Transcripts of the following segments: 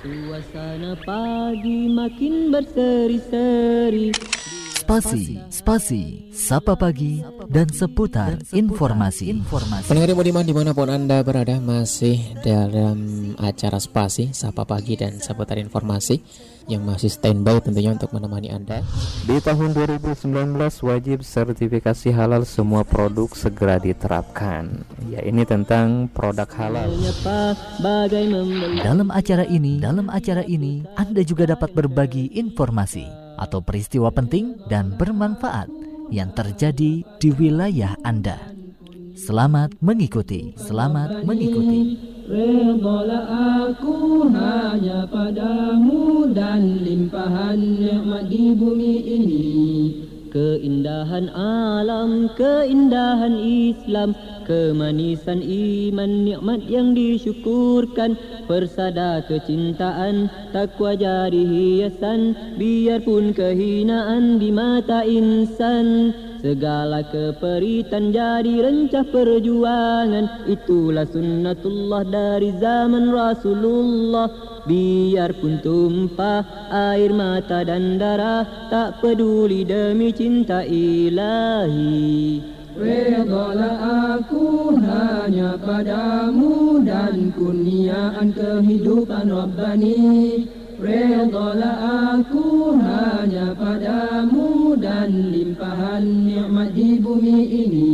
Suasana pagi makin berseri-seri Spasi, spasi, sapa pagi, dan seputar informasi. informasi. Pendengar Budiman di mana pun Anda berada masih dalam acara spasi, sapa pagi, dan seputar informasi yang masih standby tentunya untuk menemani Anda. Di tahun 2019 wajib sertifikasi halal semua produk segera diterapkan. Ya ini tentang produk halal. Dalam acara ini, dalam acara ini Anda juga dapat berbagi informasi atau peristiwa penting dan bermanfaat yang terjadi di wilayah Anda. Selamat mengikuti, selamat mengikuti. Redalah aku hanya padamu dan limpahan nikmat di bumi ini. Keindahan alam, keindahan Islam, kemanisan iman, nikmat yang disyukurkan, persada kecintaan, takwa jadi hiasan, biarpun kehinaan di mata insan. Segala keperitan jadi rencah perjuangan. Itulah sunnatullah dari zaman Rasulullah. Biarpun tumpah air mata dan darah Tak peduli demi cinta ilahi Redalah aku hanya padamu Dan kurniaan kehidupan Rabbani. Redalah aku hanya padamu Dan limpahan nikmat di bumi ini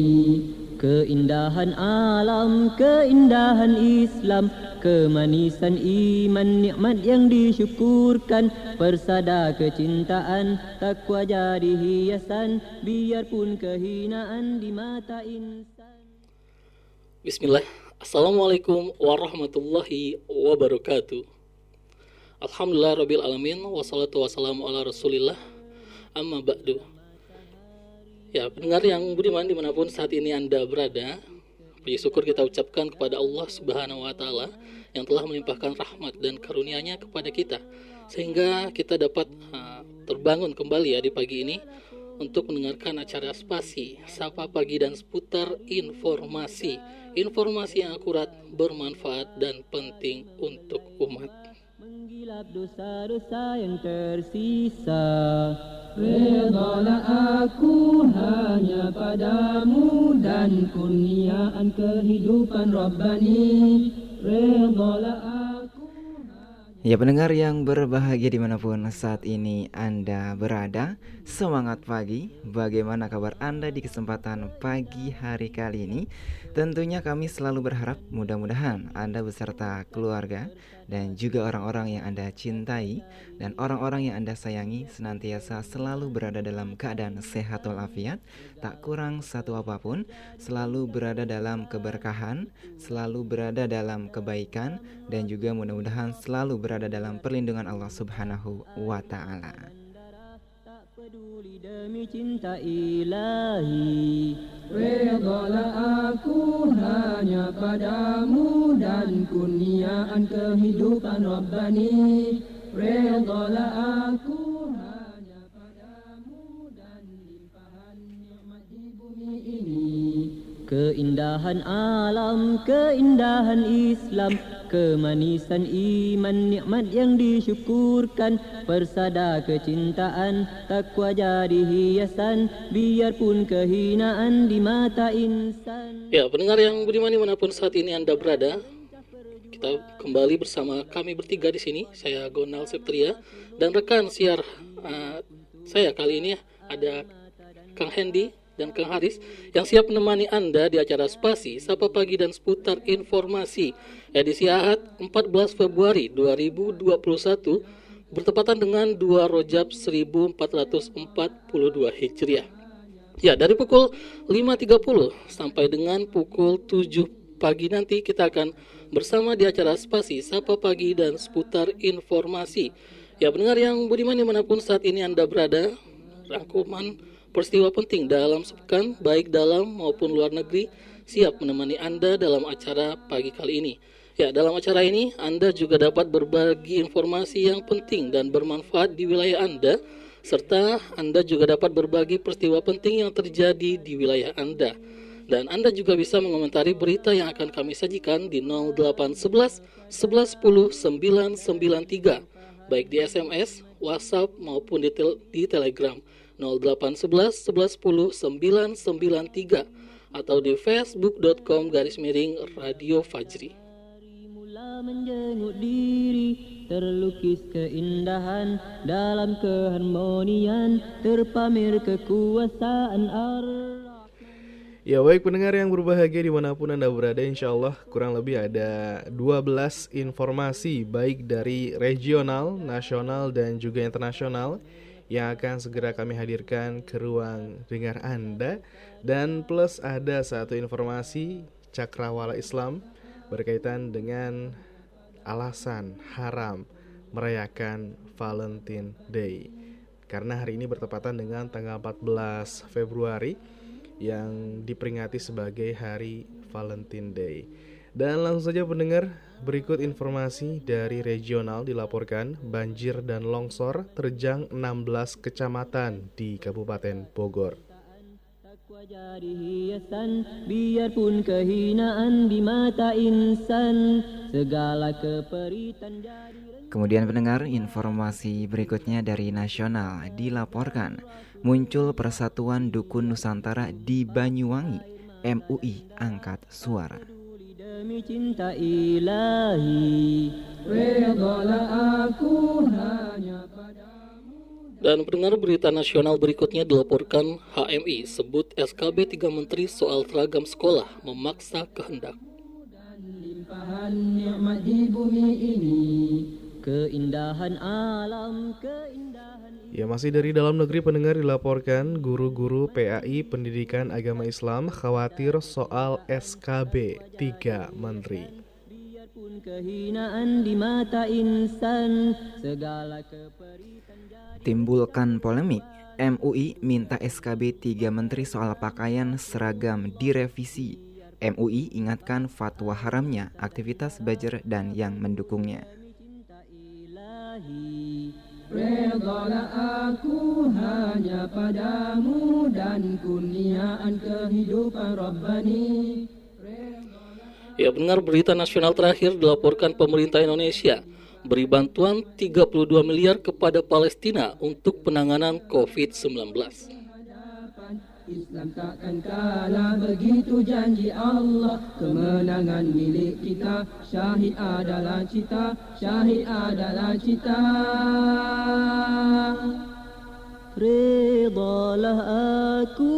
Keindahan alam, keindahan Islam Kemanisan iman, nikmat yang disyukurkan. Persada kecintaan, takwa jadi hiasan Biarpun kehinaan di mata insan. Bismillah. Assalamualaikum warahmatullahi wabarakatuh. Alhamdulillah Rabbil Alamin Wassalatu wassalamu ala rasulillah. Amma ba'du Ya pendengar yang budiman di mana pun saat ini Anda berada Puji syukur kita ucapkan kepada Allah subhanahu wa ta'ala Yang telah melimpahkan rahmat dan karunia-Nya kepada kita Sehingga kita dapat uh, terbangun kembali ya di pagi ini Untuk mendengarkan acara spasi Sapa pagi dan seputar informasi. Informasi yang akurat, bermanfaat dan penting untuk umat Menggilap dosa-dosa yang tersisa. Redalah aku hanya padamu Dan kurniaan kehidupan Rabbani. Redalah aku Ya pendengar yang berbahagia di mana pun saat ini Anda berada Semangat pagi. Bagaimana kabar Anda di kesempatan pagi hari kali ini? Tentunya kami selalu berharap mudah-mudahan Anda beserta keluarga dan juga orang-orang yang Anda cintai dan orang-orang yang Anda sayangi senantiasa selalu berada dalam keadaan sehat walafiat, tak kurang satu apa pun, selalu berada dalam keberkahan, selalu berada dalam kebaikan dan juga mudah-mudahan selalu berada dalam perlindungan Allah Subhanahu wa taala peduli demi cinta ilahi. Redalah aku hanya padamu dan kurniaan kehidupan Rabbani. Redalah aku hanya padamu dan limpahan nikmat di bumi ini Keindahan alam, keindahan Islam Kemanisan iman, nikmat yang disyukurkan. Persada kecintaan, takwa jadi hiasan Biarpun kehinaan di mata insan. Ya, pendengar yang budiman di mana pun saat ini Anda berada Kita kembali bersama kami bertiga di sini. Saya Gonal Septria Dan rekan siar uh, saya kali ini ada Kang Hendy dan Kang Haris yang siap menemani Anda di acara Spasi Sapa Pagi dan seputar informasi edisi Ahad 14 Februari 2021 bertepatan dengan 2 Rojab 1442 Hijriah. Ya, dari pukul 5.30 sampai dengan pukul 7 pagi nanti kita akan bersama di acara Spasi Sapa Pagi dan seputar informasi. Ya, pendengar yang budiman di mana pun saat ini Anda berada, rangkuman peristiwa penting dalam sepekan, baik dalam maupun luar negeri, siap menemani Anda dalam acara pagi kali ini. Ya, dalam acara ini Anda juga dapat berbagi informasi yang penting dan bermanfaat di wilayah Anda, serta Anda juga dapat berbagi peristiwa penting yang terjadi di wilayah Anda. Dan Anda juga bisa mengomentari berita yang akan kami sajikan di 0811 1110 993 baik di SMS, WhatsApp maupun di, tel di Telegram 0811 1110 993 atau di facebook.com garis miring Radio Fajri. Menjenguk diri terlukis keindahan dalam keharmonian terpamer kekuasaan Allah Ya baik pendengar yang berbahagia di mana pun Anda berada Insya Allah kurang lebih ada 12 informasi baik dari regional, nasional dan juga internasional Yang akan segera kami hadirkan ke ruang dengar Anda Dan plus ada satu informasi cakrawala Islam berkaitan dengan alasan haram merayakan Valentine Day Karena hari ini bertepatan dengan tanggal 14 Februari yang diperingati sebagai Hari Valentine Day. Dan langsung saja pendengar, berikut informasi dari regional dilaporkan banjir dan longsor terjang 16 kecamatan di Kabupaten Bogor. Kemudian pendengar informasi berikutnya dari nasional dilaporkan muncul Persatuan Dukun Nusantara di Banyuwangi. MUI angkat suara. Demi cinta ilahi redalah aku hanya Dan pendengar berita nasional berikutnya dilaporkan HMI sebut SKB 3 Menteri soal seragam sekolah memaksa kehendak. limpahan nikmat di bumi ini keindahan alam keindahan Ya masih dari dalam negeri pendengar dilaporkan guru-guru PAI Pendidikan Agama Islam khawatir soal SKB 3 Menteri. biarpun kehinaan di mata insan segala keperitan jadi Timbulkan polemik. MUI minta SKB 3 Menteri soal pakaian seragam direvisi. MUI ingatkan fatwa haramnya aktivitas buzzer dan yang mendukungnya. Redalah aku hanya padamu dan kurniaan kehidupan Rabbani Ya benar berita nasional terakhir dilaporkan pemerintah Indonesia beri bantuan 32 miliar kepada Palestina untuk penanganan COVID-19. Islam takkan kalah begitu janji Allah. Kemenangan milik kita Syahid adalah cita Syahid adalah cita. Redalah aku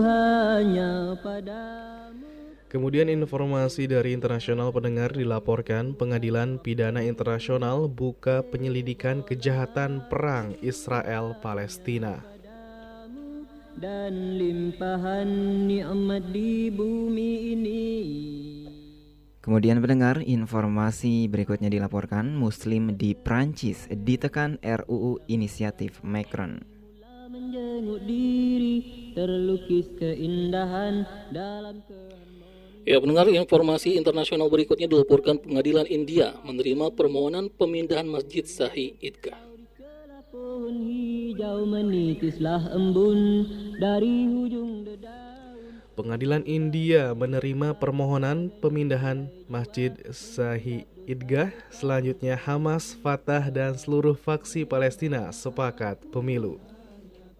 hanya padamu. Kemudian informasi dari internasional pendengar dilaporkan pengadilan pidana internasional buka penyelidikan kejahatan perang Israel Palestina. Dan limpahan nikmat di bumi ini Kemudian pendengar, informasi berikutnya dilaporkan Muslim di Prancis ditekan RUU inisiatif Macron. Mula menjenguk diri terlukis keindahan dalam keharmonian Ya pendengar informasi internasional berikutnya dilaporkan pengadilan India menerima permohonan pemindahan Masjid Sahih Idgah. Pohon hijau menitislah embun dari hujung dedaun Pengadilan India menerima permohonan pemindahan Masjid Sahih Idgah. Selanjutnya Hamas, Fatah, dan seluruh faksi Palestina sepakat pemilu.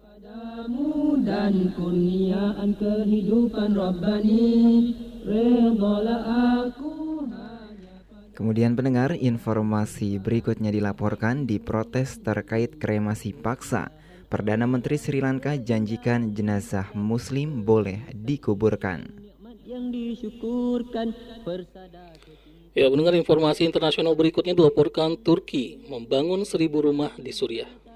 padamu dan kurniaan kehidupan Rabbani Redalah aku Kemudian pendengar, informasi berikutnya dilaporkan di protes terkait kremasi paksa. Perdana Menteri Sri Lanka janjikan jenazah muslim boleh dikuburkan. nikmat yang disyukurkan persada Ya pendengar informasi internasional berikutnya dilaporkan Turki membangun seribu rumah di Suriah.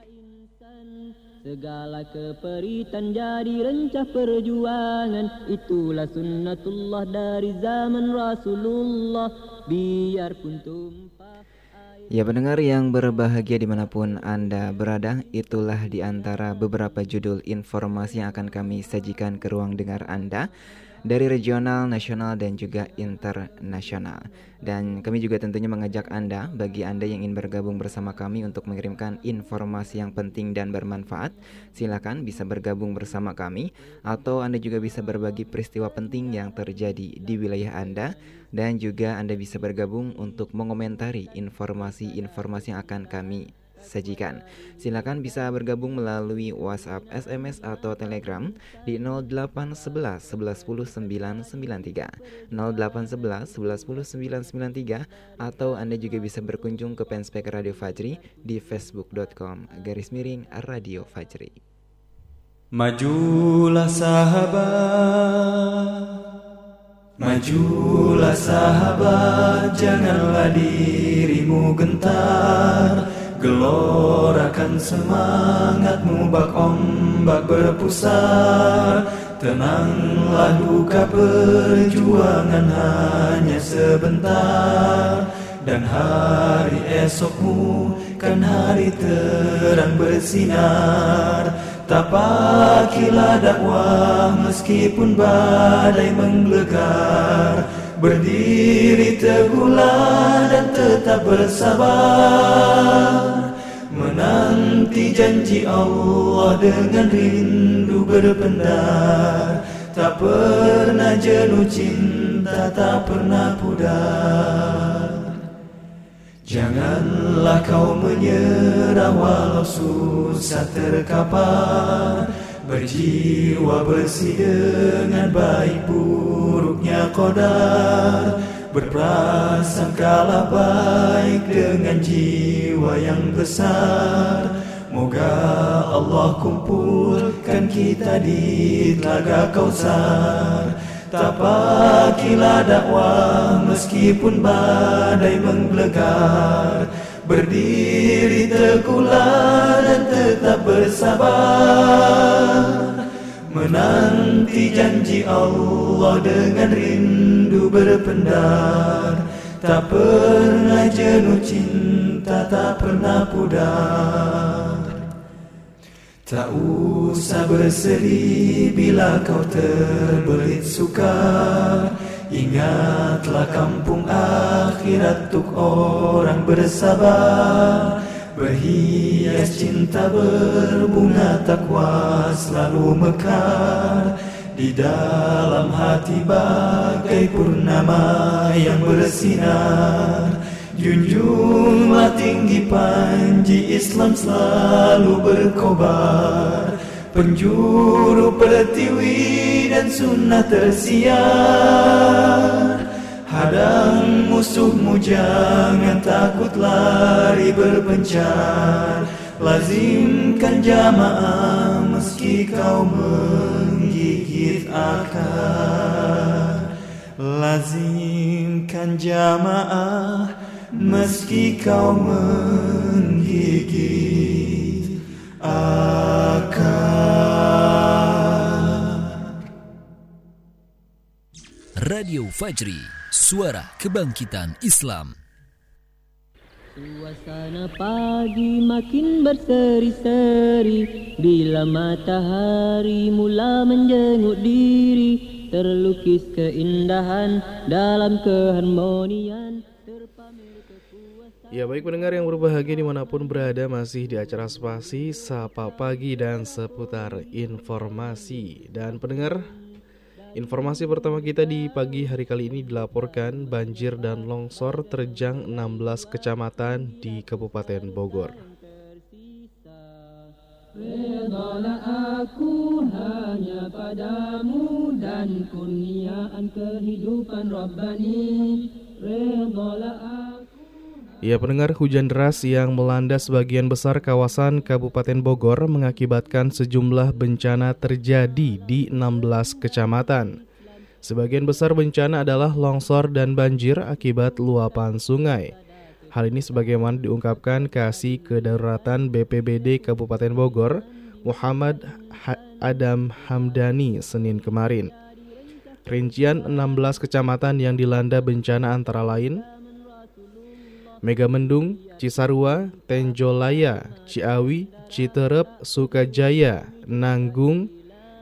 Segala keperitan jadi rencah perjuangan. Itulah sunnatullah dari zaman Rasulullah. Biarpun tumpah Ya pendengar yang berbahagia di mana pun Anda berada Itulah di antara beberapa judul informasi yang akan kami sajikan ke ruang dengar Anda dari regional, nasional, dan juga internasional. Dan kami juga tentunya mengajak Anda, bagi Anda yang ingin bergabung bersama kami untuk mengirimkan informasi yang penting dan bermanfaat, silakan bisa bergabung bersama kami, atau Anda juga bisa berbagi peristiwa penting yang terjadi di wilayah Anda, dan juga Anda bisa bergabung untuk mengomentari informasi-informasi yang akan kami sajikan. Silakan bisa bergabung melalui WhatsApp, SMS atau Telegram di 0811 11 10 993 0811 11 10 993 atau Anda juga bisa berkunjung ke fanspage Radio Fajri di facebook.com garis miring Radio Fajri. Majulah sahabat Majulah sahabat Janganlah dirimu gentar Gelorakan semangatmu bak ombak berpusar. Tenanglah duka perjuangan hanya sebentar. Dan hari esokmu kan hari terang bersinar. Tapakilah dakwah meskipun badai menggelegar Berdiri teguhlah dan tetap bersabar. Menanti janji Allah dengan rindu berpendar. Tak pernah jenuh cinta, tak pernah pudar. Janganlah kau menyerah walau susah terkapar Berjiwa bersih dengan baik buruknya kodar Berprasangkalah baik dengan jiwa yang besar. Moga Allah kumpulkan kita di telaga kausar. Tapakilah dakwah meskipun badai menggelegar Berdiri teguhlah dan tetap bersabar. Menanti janji Allah dengan rindu berpendar. Tak pernah jenuh cinta, tak pernah pudar. Tak usah bersedih bila kau terbelit sukar Ingatlah kampung akhirat untuk orang bersabar. Berhias cinta berbunga takwa selalu mekar. Di dalam hati bagai purnama yang bersinar. Junjunglah tinggi panji Islam selalu berkobar. Penjuru pertiwi dan sunnah tersiar. Hadang musuhmu jangan takut lari berpencar. Lazimkan jamaah meski kau menggigit akar. Lazimkan jamaah meski kau menggigit akar Radio Fajri, suara kebangkitan Islam. Suasana pagi makin berseri-seri Bila matahari mula menjenguk diri Terlukis keindahan dalam keharmonian Terpamer kekuasaan Ya baik pendengar yang berbahagia di mana pun berada masih di acara spasi Sapa Pagi dan seputar informasi Dan pendengar Informasi pertama kita di pagi hari kali ini dilaporkan banjir dan longsor terjang 16 kecamatan di Kabupaten Bogor. Ya pendengar hujan deras yang melanda sebagian besar kawasan Kabupaten Bogor mengakibatkan sejumlah bencana terjadi di 16 kecamatan. Sebagian besar bencana adalah longsor dan banjir akibat luapan sungai. Hal ini sebagaimana diungkapkan Kasih Kedaruratan BPBD Kabupaten Bogor, Muhammad Ha- Adam Hamdani Senin kemarin. Rincian 16 kecamatan yang dilanda bencana antara lain Megamendung, Cisarua, Tenjolaya, Ciawi, Citerep, Sukajaya, Nanggung,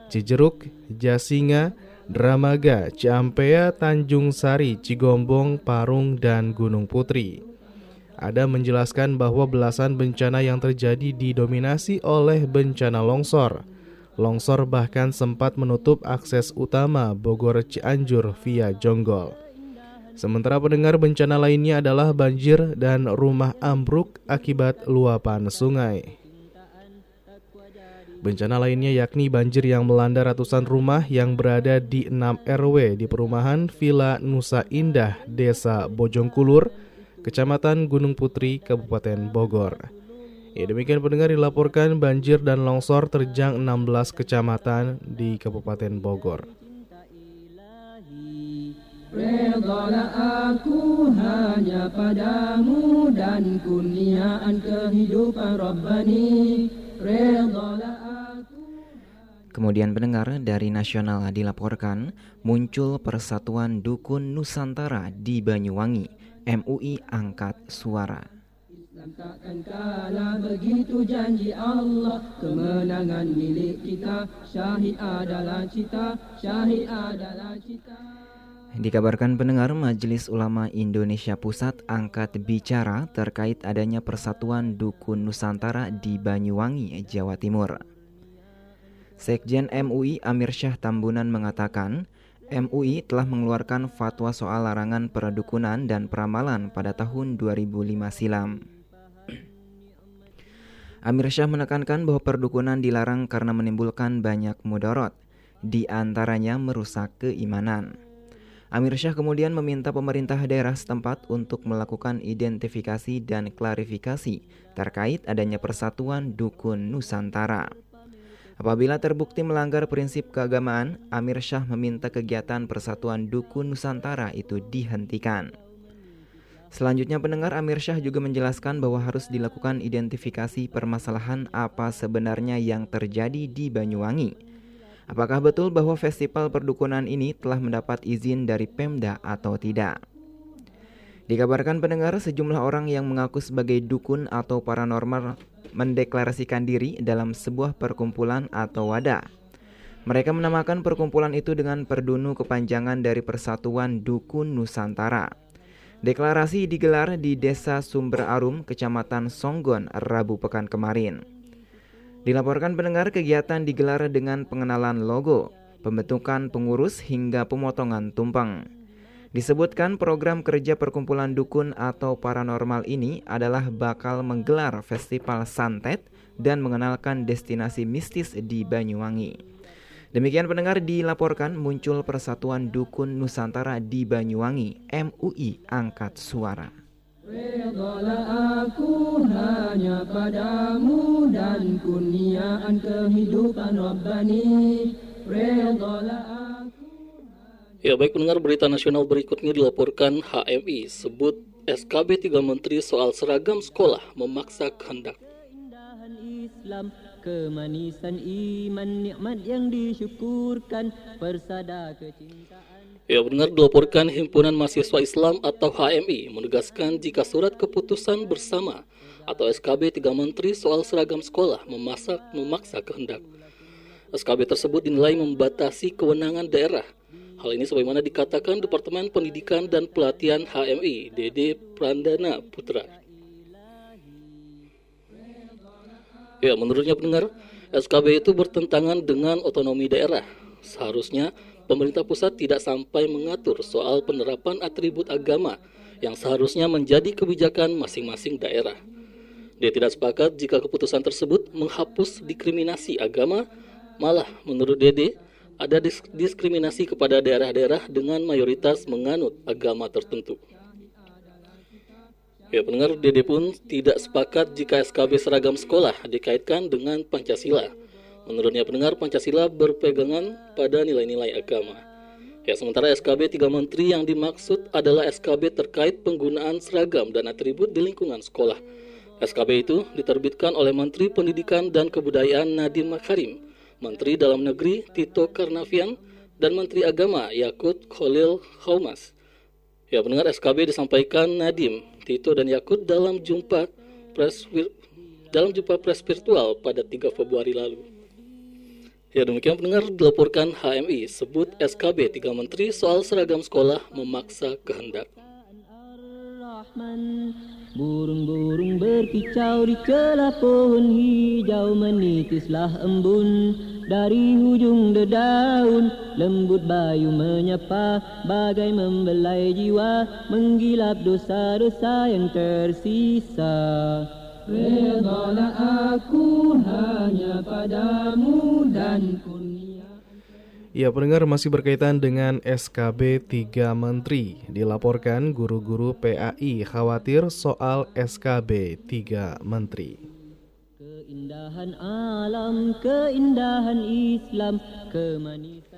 Cijeruk, Jasinga, Dramaga, Ciampea, Tanjung Sari, Cigombong, Parung, dan Gunung Putri. Ada menjelaskan bahwa belasan bencana yang terjadi didominasi oleh bencana longsor. Longsor bahkan sempat menutup akses utama Bogor Cianjur via Jonggol. Sementara pendengar bencana lainnya adalah banjir dan rumah ambruk akibat luapan sungai. Bencana lainnya yakni banjir yang melanda ratusan rumah yang berada di 6 RW di perumahan Villa Nusa Indah, Desa Bojongkulur, Kecamatan Gunung Putri, Kabupaten Bogor. Ya demikian pendengar dilaporkan banjir dan longsor terjang 16 kecamatan di Kabupaten Bogor. Redalah aku hanya padamu dan kurniaan kehidupan Rabbani Redalah Kemudian pendengar dari nasional dilaporkan muncul Persatuan Dukun Nusantara di Banyuwangi. MUI angkat suara. Islam takkan kalah begitu janji Allah Kemenangan milik kita Syahid adalah cita Syahid adalah cita Dikabarkan pendengar Majelis Ulama Indonesia Pusat angkat bicara terkait adanya Persatuan Dukun Nusantara di Banyuwangi, Jawa Timur. Sekjen MUI Amir Syah Tambunan mengatakan, MUI telah mengeluarkan fatwa soal larangan perdukunan dan peramalan pada tahun 2005 silam. Amir Syah menekankan bahwa perdukunan dilarang karena menimbulkan banyak mudarat, di antaranya merusak keimanan. Amir Syah kemudian meminta pemerintah daerah setempat untuk melakukan identifikasi dan klarifikasi terkait adanya persatuan dukun Nusantara. Apabila terbukti melanggar prinsip keagamaan, Amir Syah meminta kegiatan Persatuan Dukun Nusantara itu dihentikan. Selanjutnya pendengar Amir Syah juga menjelaskan bahwa harus dilakukan identifikasi permasalahan apa sebenarnya yang terjadi di Banyuwangi. Apakah betul bahwa festival perdukunan ini telah mendapat izin dari Pemda atau tidak? Dikabarkan pendengar sejumlah orang yang mengaku sebagai dukun atau paranormal mendeklarasikan diri dalam sebuah perkumpulan atau wadah. Mereka menamakan perkumpulan itu dengan perdunu kepanjangan dari Persatuan Dukun Nusantara. Deklarasi digelar di Desa Sumber Arum, Kecamatan Songgon, Rabu pekan kemarin. Dilaporkan pendengar kegiatan digelar dengan pengenalan logo, pembentukan pengurus hingga pemotongan tumpeng. Disebutkan program kerja perkumpulan dukun atau paranormal ini adalah bakal menggelar festival santet dan mengenalkan destinasi mistis di Banyuwangi. Demikian pendengar dilaporkan muncul Persatuan Dukun Nusantara di Banyuwangi, MUI angkat suara. Redalah aku hanya padamu dan kurniaan kehidupan Rabbani Redalah Ya baik pendengar berita nasional berikutnya dilaporkan HMI sebut SKB 3 Menteri soal seragam sekolah memaksa kehendak. Islam kemanisan iman nikmat yang disyukurkan persada kecintaan Ya benar dilaporkan Himpunan Mahasiswa Islam atau HMI menegaskan jika surat keputusan bersama atau SKB 3 Menteri soal seragam sekolah memasak memaksa kehendak. SKB tersebut dinilai membatasi kewenangan daerah Hal ini sebagaimana dikatakan Departemen Pendidikan dan Pelatihan HMI, Dede Prandana Putra. Ya, menurutnya pendengar, SKB itu bertentangan dengan otonomi daerah. Seharusnya pemerintah pusat tidak sampai mengatur soal penerapan atribut agama yang seharusnya menjadi kebijakan masing-masing daerah. Dia tidak sepakat jika keputusan tersebut menghapus diskriminasi agama, malah menurut Dede, ada diskriminasi kepada daerah-daerah dengan mayoritas menganut agama tertentu. Ya, pendengar Dede pun tidak sepakat jika SKB seragam sekolah dikaitkan dengan Pancasila. Menurutnya pendengar Pancasila berpegangan pada nilai-nilai agama. Ya, sementara SKB tiga menteri yang dimaksud adalah SKB terkait penggunaan seragam dan atribut di lingkungan sekolah. SKB itu diterbitkan oleh Menteri Pendidikan dan Kebudayaan Nadiem Makarim Menteri Dalam Negeri Tito Karnavian, dan Menteri Agama Yakut Khalil Khaumas. Ya, pendengar SKB disampaikan Nadim, Tito dan Yakut dalam jumpa pres dalam jumpa pres virtual pada 3 Februari lalu. Ya demikian pendengar dilaporkan HMI sebut SKB tiga menteri soal seragam sekolah memaksa kehendak. Burung-burung berkicau di celah pohon hijau Menitislah embun dari hujung dedaun. Lembut bayu menyapa bagai membelai jiwa Menggilap dosa-dosa yang tersisa Redalah aku hanya padamu dan kurnia. Ya pendengar masih berkaitan dengan SKB 3 Menteri. Dilaporkan guru-guru PAI khawatir soal SKB 3 Menteri. Keindahan alam, keindahan Islam, kemanisan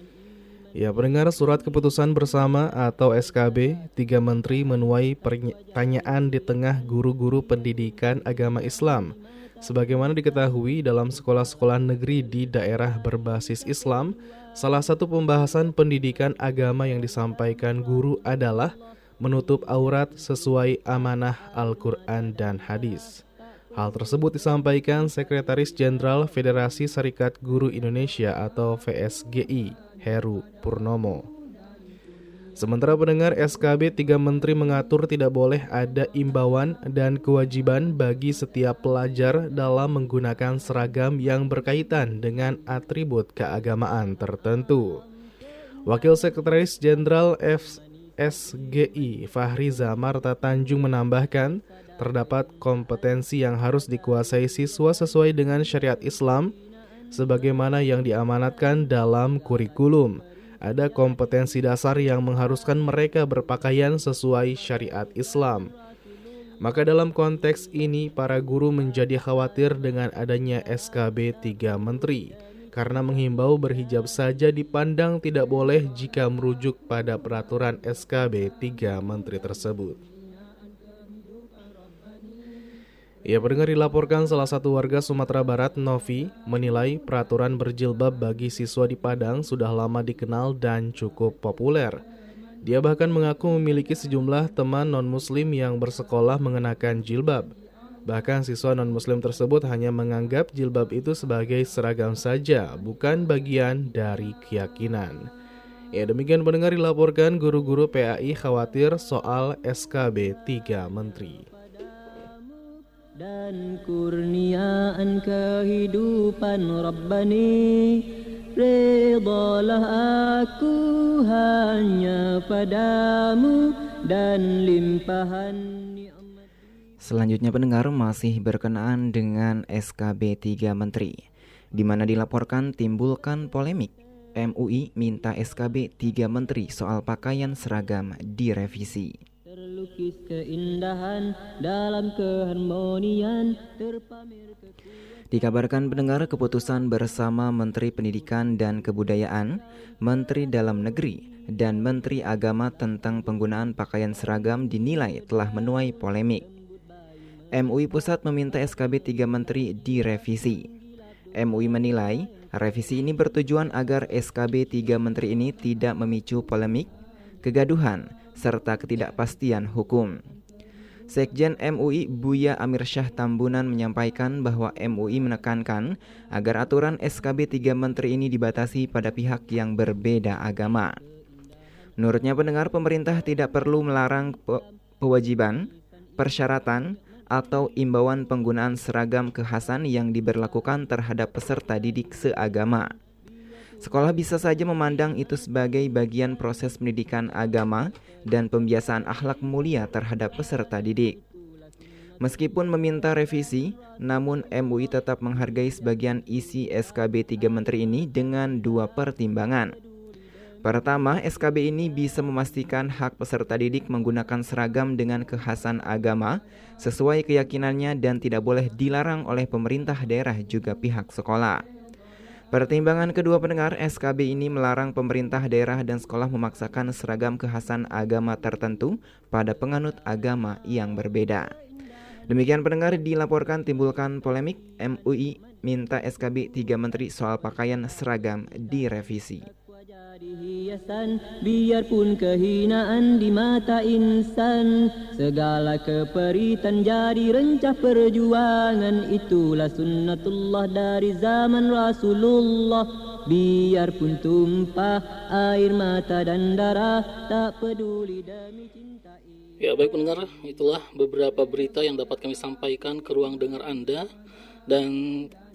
Ya pendengar surat keputusan bersama atau SKB Tiga Menteri menuai pertanyaan di tengah guru-guru pendidikan agama Islam. Sebagaimana diketahui dalam sekolah-sekolah negeri di daerah berbasis Islam Salah satu pembahasan pendidikan agama yang disampaikan guru adalah menutup aurat sesuai amanah Al-Quran dan hadis. Hal tersebut disampaikan Sekretaris Jenderal Federasi Serikat Guru Indonesia atau VSGI, Heru Purnomo. Sementara pendengar SKB tiga menteri mengatur tidak boleh ada imbauan dan kewajiban bagi setiap pelajar dalam menggunakan seragam yang berkaitan dengan atribut keagamaan tertentu. Wakil Sekretaris Jenderal FSGI Fahriza Marta Tanjung menambahkan, terdapat kompetensi yang harus dikuasai siswa sesuai dengan syariat Islam sebagaimana yang diamanatkan dalam kurikulum. Ada kompetensi dasar yang mengharuskan mereka berpakaian sesuai syariat Islam. Maka dalam konteks ini para guru menjadi khawatir dengan adanya SKB 3 menteri karena menghimbau berhijab saja dipandang tidak boleh jika merujuk pada peraturan SKB 3 menteri tersebut. Ia pendengar dilaporkan salah satu warga Sumatera Barat, Novi, menilai peraturan berjilbab bagi siswa di Padang sudah lama dikenal dan cukup populer. Dia bahkan mengaku memiliki sejumlah teman non-muslim yang bersekolah mengenakan jilbab. Bahkan siswa non-muslim tersebut hanya menganggap jilbab itu sebagai seragam saja, bukan bagian dari keyakinan. Ya demikian pendengar dilaporkan guru-guru PAI khawatir soal SKB 3 Menteri dan kurniaan kehidupan Rabbani Redalah aku hanya padamu dan limpahan Selanjutnya pendengar masih berkenaan dengan SKB 3 Menteri di mana dilaporkan timbulkan polemik MUI minta SKB 3 Menteri soal pakaian seragam direvisi. Terlukis keindahan dalam keharmonian terpamer Dikabarkan pendengar keputusan bersama Menteri Pendidikan dan Kebudayaan, Menteri Dalam Negeri, dan Menteri Agama tentang penggunaan pakaian seragam dinilai telah menuai polemik. MUI Pusat meminta SKB 3 Menteri direvisi. MUI menilai revisi ini bertujuan agar SKB 3 Menteri ini tidak memicu polemik, kegaduhan, serta ketidakpastian hukum. Sekjen MUI Buya Amir Syah Tambunan menyampaikan bahwa MUI menekankan agar aturan SKB 3 Menteri ini dibatasi pada pihak yang berbeda agama. Menurutnya pendengar pemerintah tidak perlu melarang pe kewajiban, persyaratan, atau imbauan penggunaan seragam kekhasan yang diberlakukan terhadap peserta didik seagama. Sekolah bisa saja memandang itu sebagai bagian proses pendidikan agama dan pembiasaan akhlak mulia terhadap peserta didik. Meskipun meminta revisi, namun MUI tetap menghargai sebagian isi SKB 3 Menteri ini dengan dua pertimbangan. Pertama, SKB ini bisa memastikan hak peserta didik menggunakan seragam dengan kekhasan agama sesuai keyakinannya dan tidak boleh dilarang oleh pemerintah daerah juga pihak sekolah. Pertimbangan kedua pendengar SKB ini melarang pemerintah daerah dan sekolah memaksakan seragam kekhasan agama tertentu pada penganut agama yang berbeda. Demikian pendengar dilaporkan timbulkan polemik MUI minta SKB 3 menteri soal pakaian seragam direvisi jadi hiasan biarpun kehinaan di mata insan. Segala keperitan jadi rencah perjuangan itulah sunnatullah dari zaman Rasulullah. Biarpun tumpah air mata dan darah Tak peduli demi cinta ini. Ya baik pendengar, itulah beberapa berita yang dapat kami sampaikan ke ruang dengar Anda dan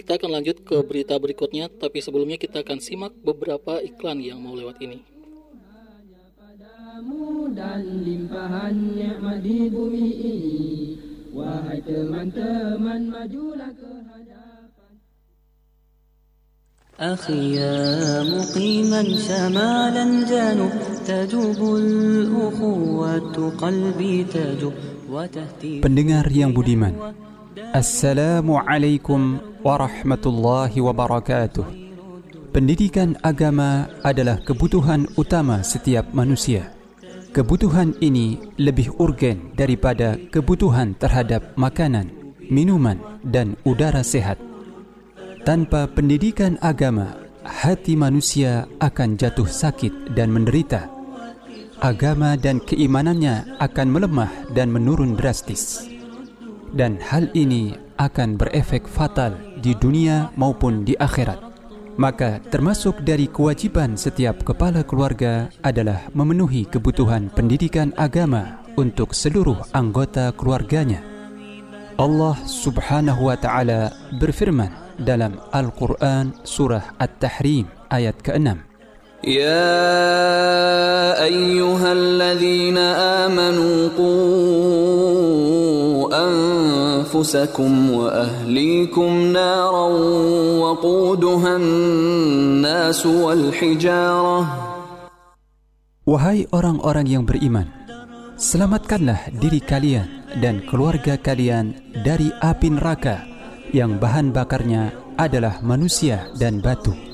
kita akan lanjut ke berita berikutnya tapi sebelumnya kita akan simak beberapa iklan yang mau lewat ini. Padamu dan limpahan nikmat di bumi ini Wahai teman-teman majulah ke hadapan أخي يا مقيما شمالا جنوب تجوب الأخوة قلبي تجوب وتهتي Pendengar yang budiman Assalamualaikum warahmatullahi wabarakatuh Pendidikan agama adalah kebutuhan utama setiap manusia Kebutuhan ini lebih urgen daripada kebutuhan terhadap makanan, minuman, dan udara sehat tanpa pendidikan agama, hati manusia akan jatuh sakit dan menderita. Agama dan keimanannya akan melemah dan menurun drastis. Dan hal ini akan berefek fatal di dunia maupun di akhirat. Maka termasuk dari kewajiban setiap kepala keluarga adalah memenuhi kebutuhan pendidikan agama untuk seluruh anggota keluarganya. Allah Subhanahu wa taala berfirman dalam Al-Qur'an surah At-Tahrim ayat ke-6 يا أيها الذين آمنوا قوا أنفسكم وأهليكم نارا وقودها الناس والحجارة Wahai orang-orang yang beriman Selamatkanlah diri kalian dan keluarga kalian dari api neraka yang bahan bakarnya adalah manusia dan batu.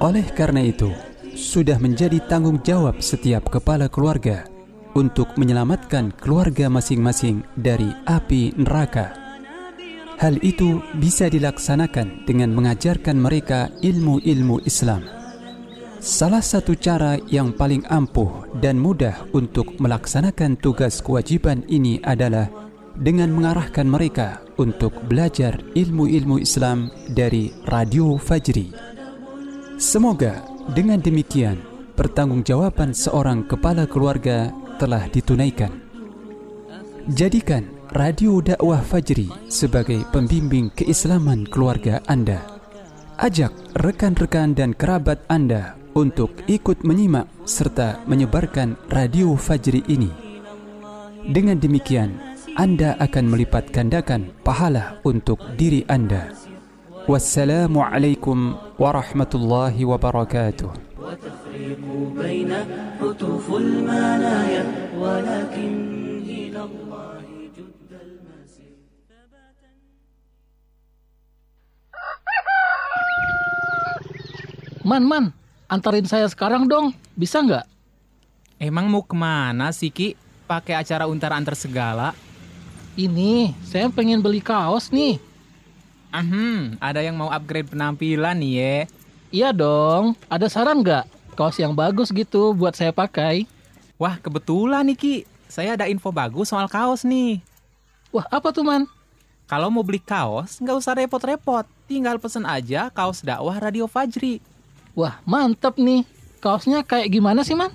Oleh karena itu, sudah menjadi tanggung jawab setiap kepala keluarga untuk menyelamatkan keluarga masing-masing dari api neraka. Hal itu bisa dilaksanakan dengan mengajarkan mereka ilmu-ilmu Islam. Salah satu cara yang paling ampuh dan mudah untuk melaksanakan tugas kewajiban ini adalah dengan mengarahkan mereka untuk belajar ilmu-ilmu Islam dari Radio Fajri. Semoga dengan demikian pertanggungjawaban seorang kepala keluarga telah ditunaikan. Jadikan Radio Dakwah Fajri sebagai pembimbing keislaman keluarga Anda. Ajak rekan-rekan dan kerabat Anda untuk ikut menyimak serta menyebarkan Radio Fajri ini. Dengan demikian, Anda akan melipat gandakan pahala untuk diri Anda. Wassalamualaikum warahmatullahi wabarakatuh. وتفريق بين حتوف المنايا ولكن إلى الله جد المسير Man, man, antarin saya sekarang dong, bisa nggak? Emang mau kemana sih Ki? Pakai acara untar antar segala? Ini, saya pengen beli kaos nih. Ahem, ada yang mau upgrade penampilan nih ya. Iya dong, ada saran nggak? Kaos yang bagus gitu buat saya pakai. Wah, kebetulan nih Ki. Saya ada info bagus soal kaos nih. Wah, apa tuh man? Kalau mau beli kaos, nggak usah repot-repot. Tinggal pesen aja kaos dakwah Radio Fajri. Wah, mantep nih. Kaosnya kayak gimana sih man?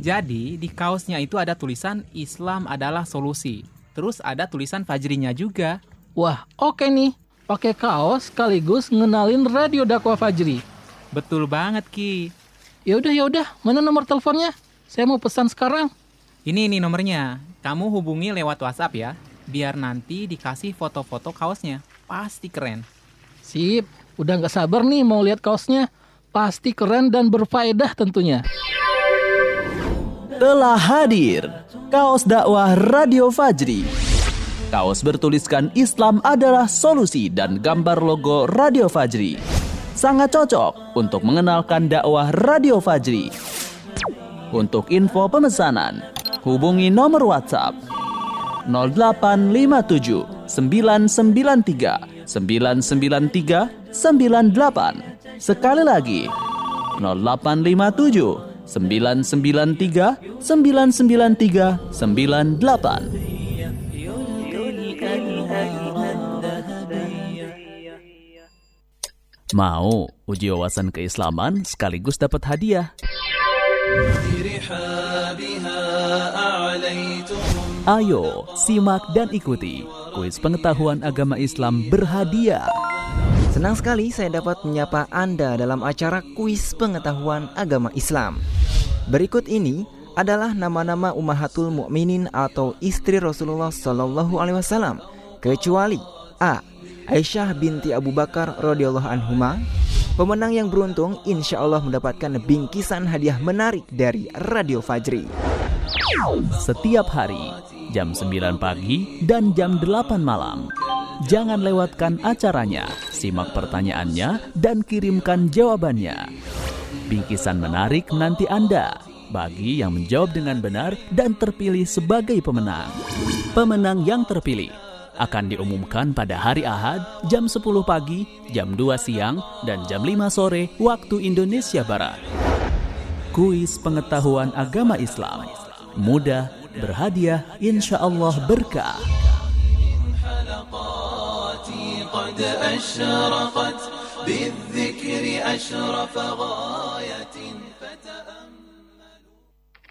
Jadi, di kaosnya itu ada tulisan Islam adalah solusi. Terus ada tulisan Fajrinya juga. Wah, oke nih. Pakai kaos sekaligus ngenalin Radio Dakwah Fajri. Betul banget, Ki. Yaudah, yaudah. Mana nomor teleponnya? Saya mau pesan sekarang. Ini nih nomornya. Kamu hubungi lewat WhatsApp ya. Biar nanti dikasih foto-foto kaosnya. Pasti keren. Sip, udah nggak sabar nih mau lihat kaosnya. Pasti keren dan berfaedah tentunya. Telah hadir kaos dakwah Radio Fajri. Kaos bertuliskan Islam adalah solusi dan gambar logo Radio Fajri. Sangat cocok untuk mengenalkan dakwah Radio Fajri. Untuk info pemesanan, hubungi nomor WhatsApp 0857 993 993 98. Sekali lagi 0857 993 993 98. Mau uji wawasan keislaman sekaligus dapat hadiah? Ayo, simak dan ikuti kuis pengetahuan agama Islam berhadiah. Senang sekali saya dapat menyapa Anda dalam acara kuis pengetahuan agama Islam. Berikut ini adalah nama-nama Ummahatul Mukminin atau istri Rasulullah Shallallahu alaihi wasallam kecuali A. Aisyah binti Abu Bakar radhiyallahu anhuma. Pemenang yang beruntung insya Allah mendapatkan bingkisan hadiah menarik dari Radio Fajri. Setiap hari jam 9 pagi dan jam 8 malam. Jangan lewatkan acaranya. Simak pertanyaannya dan kirimkan jawabannya. Bingkisan menarik nanti Anda bagi yang menjawab dengan benar dan terpilih sebagai pemenang. Pemenang yang terpilih akan diumumkan pada hari Ahad jam 10 pagi, jam 2 siang, dan jam 5 sore waktu Indonesia Barat. Kuis Pengetahuan Agama Islam Mudah, berhadiah, insya Allah berkah.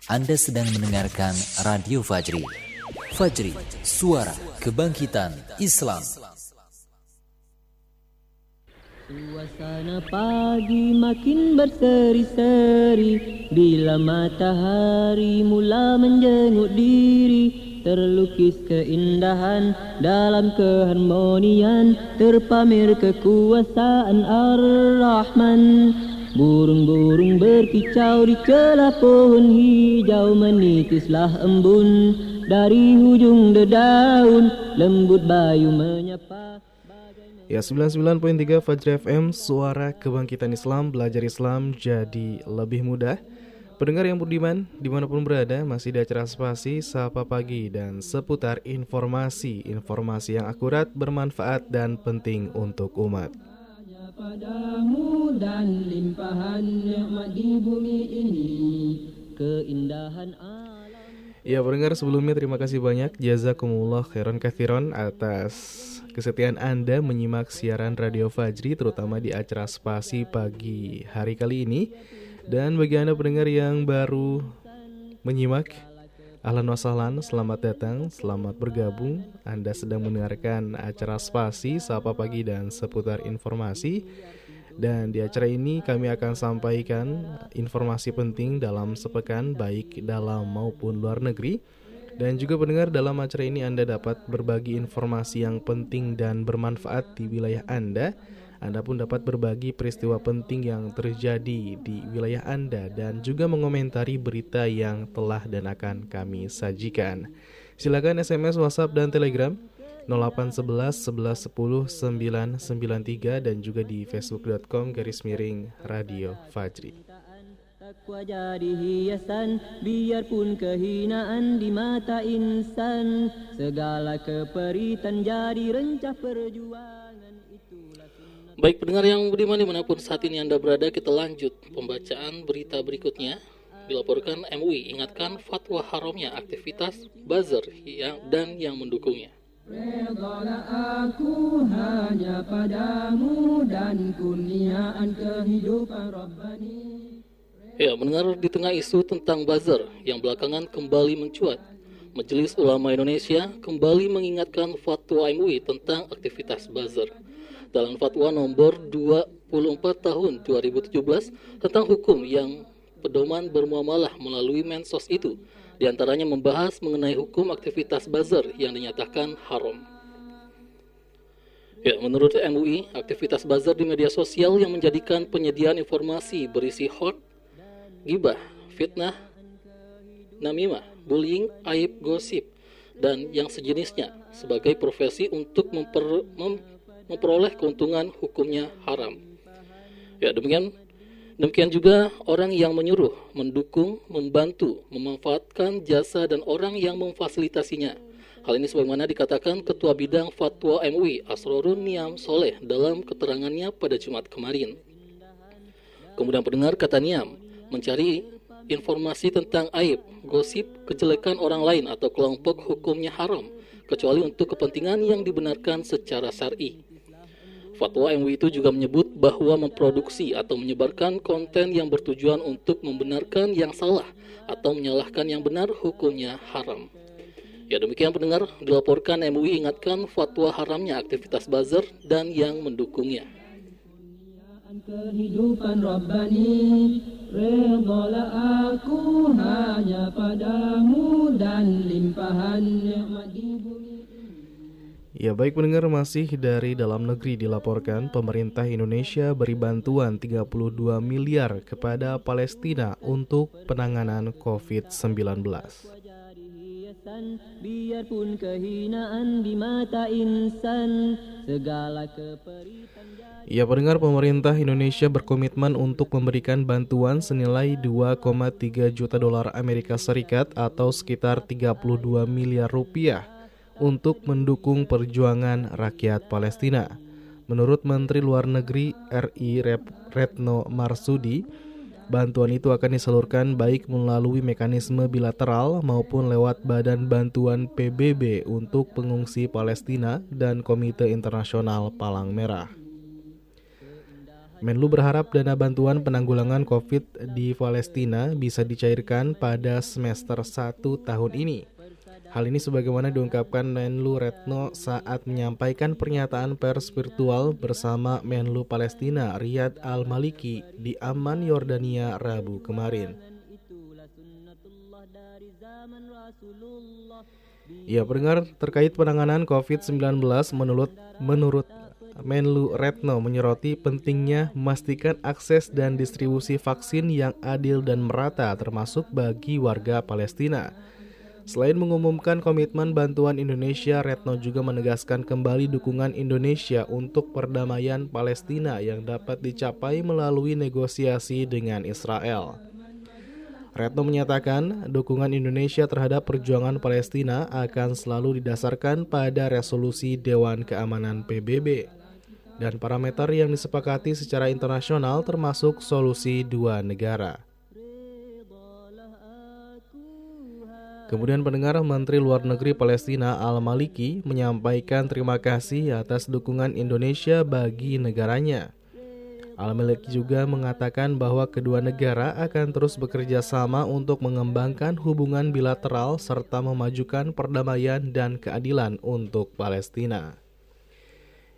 Anda sedang mendengarkan Radio Fajri. Fajri, suara kebangkitan Islam. Suasana pagi makin berseri-seri. Bila matahari mula menjenguk diri Terlukis keindahan dalam keharmonian. Kekuasaan Ar-Rahman Burung-burung berkicau di celah pohon hijau Menitislah embun. Dari hujung dedaun Lembut bayu menyapa. Ya 99.3 Fajri FM Suara Kebangkitan Islam Belajar Islam jadi lebih mudah. Pendengar yang budiman di mana pun berada Masih di acara spasi Sapa Pagi Dan seputar informasi-informasi yang akurat Bermanfaat dan penting untuk umat Padamu dan limpahan nikmat di bumi ini. Keindahan Ya pendengar sebelumnya terima kasih banyak. Jazakumullah khairan kathiron atas kesetiaan Anda menyimak siaran Radio Fajri terutama di acara spasi pagi hari kali ini. Dan bagi Anda pendengar yang baru menyimak, ahlan wasahlan, selamat datang, selamat bergabung. Anda sedang mendengarkan acara spasi Sapa Pagi dan seputar informasi. Dan di acara ini kami akan sampaikan informasi penting dalam sepekan baik dalam maupun luar negeri dan juga pendengar dalam acara ini Anda dapat berbagi informasi yang penting dan bermanfaat di wilayah Anda. Anda pun dapat berbagi peristiwa penting yang terjadi di wilayah Anda dan juga mengomentari berita yang telah dan akan kami sajikan. Silakan SMS, WhatsApp, dan Telegram 0811 1110 993 dan juga di facebook.com garis miring Radio Fajri. Takwa jadi hiasan biarpun kehinaan di mata insan Segala keperitan jadi rencah perjuangan Baik pendengar yang budiman di mana pun saat ini Anda berada kita lanjut pembacaan berita berikutnya. Dilaporkan MUI ingatkan fatwa haramnya aktivitas buzzer yang, dan yang mendukungnya. Redalah aku hanya padamu dan kurniaan kehidupan Rabbani. Ya, mendengar di tengah isu tentang buzzer yang belakangan kembali mencuat, Majelis Ulama Indonesia kembali mengingatkan fatwa MUI tentang aktivitas buzzer. Dalam fatwa nomor 24 tahun 2017 tentang hukum yang pedoman bermuamalah melalui mensos itu, di antaranya membahas mengenai hukum aktivitas buzzer yang dinyatakan haram. Ya, menurut MUI, aktivitas buzzer di media sosial yang menjadikan penyediaan informasi berisi hot gibah, fitnah, namimah, bullying, aib, gosip, dan yang sejenisnya sebagai profesi untuk memper, mem, memperoleh keuntungan hukumnya haram. Ya, demikian demikian juga orang yang menyuruh, mendukung, membantu, memanfaatkan jasa dan orang yang memfasilitasinya. Hal ini sebagaimana dikatakan Ketua Bidang Fatwa MUI Asrorun Niam Soleh dalam keterangannya pada Jumat kemarin. Kemudian pendengar kata Niam, mencari informasi tentang aib, gosip, kejelekan orang lain atau kelompok hukumnya haram, kecuali untuk kepentingan yang dibenarkan secara syar'i. Fatwa MUI itu juga menyebut bahwa memproduksi atau menyebarkan konten yang bertujuan untuk membenarkan yang salah atau menyalahkan yang benar hukumnya haram. Ya demikian pendengar, dilaporkan MUI ingatkan fatwa haramnya aktivitas buzzer dan yang mendukungnya. Kehidupan Rabbani Redolah aku hanya padamu Dan limpahan nikmat di bumi Ya baik pendengar masih dari dalam negeri dilaporkan pemerintah Indonesia beri bantuan 32 miliar kepada Palestina untuk penanganan COVID-19. Biarpun kehinaan di mata insan Segala keperitan Ya pendengar pemerintah Indonesia berkomitmen untuk memberikan bantuan senilai 2,3 juta dolar Amerika Serikat atau sekitar 32 miliar rupiah untuk mendukung perjuangan rakyat Palestina. Menurut Menteri Luar Negeri RI Retno Marsudi, bantuan itu akan disalurkan baik melalui mekanisme bilateral maupun lewat Badan Bantuan PBB untuk pengungsi Palestina dan Komite Internasional Palang Merah. Menlu berharap dana bantuan penanggulangan COVID di Palestina bisa dicairkan pada semester 1 tahun ini. Hal ini sebagaimana diungkapkan Menlu Retno saat menyampaikan pernyataan pers virtual bersama Menlu Palestina Riyad Al-Maliki di Amman, Yordania Rabu kemarin. Ya, pendengar terkait penanganan COVID-19 menurut menurut Menlu Retno menyoroti pentingnya memastikan akses dan distribusi vaksin yang adil dan merata termasuk bagi warga Palestina. Selain mengumumkan komitmen bantuan Indonesia, Retno juga menegaskan kembali dukungan Indonesia untuk perdamaian Palestina yang dapat dicapai melalui negosiasi dengan Israel. Retno menyatakan dukungan Indonesia terhadap perjuangan Palestina akan selalu didasarkan pada resolusi Dewan Keamanan PBB dan parameter yang disepakati secara internasional termasuk solusi dua negara. Kemudian pendengar Menteri Luar Negeri Palestina Al-Maliki menyampaikan terima kasih atas dukungan Indonesia bagi negaranya. Al-Maliki juga mengatakan bahwa kedua negara akan terus bekerja sama untuk mengembangkan hubungan bilateral serta memajukan perdamaian dan keadilan untuk Palestina.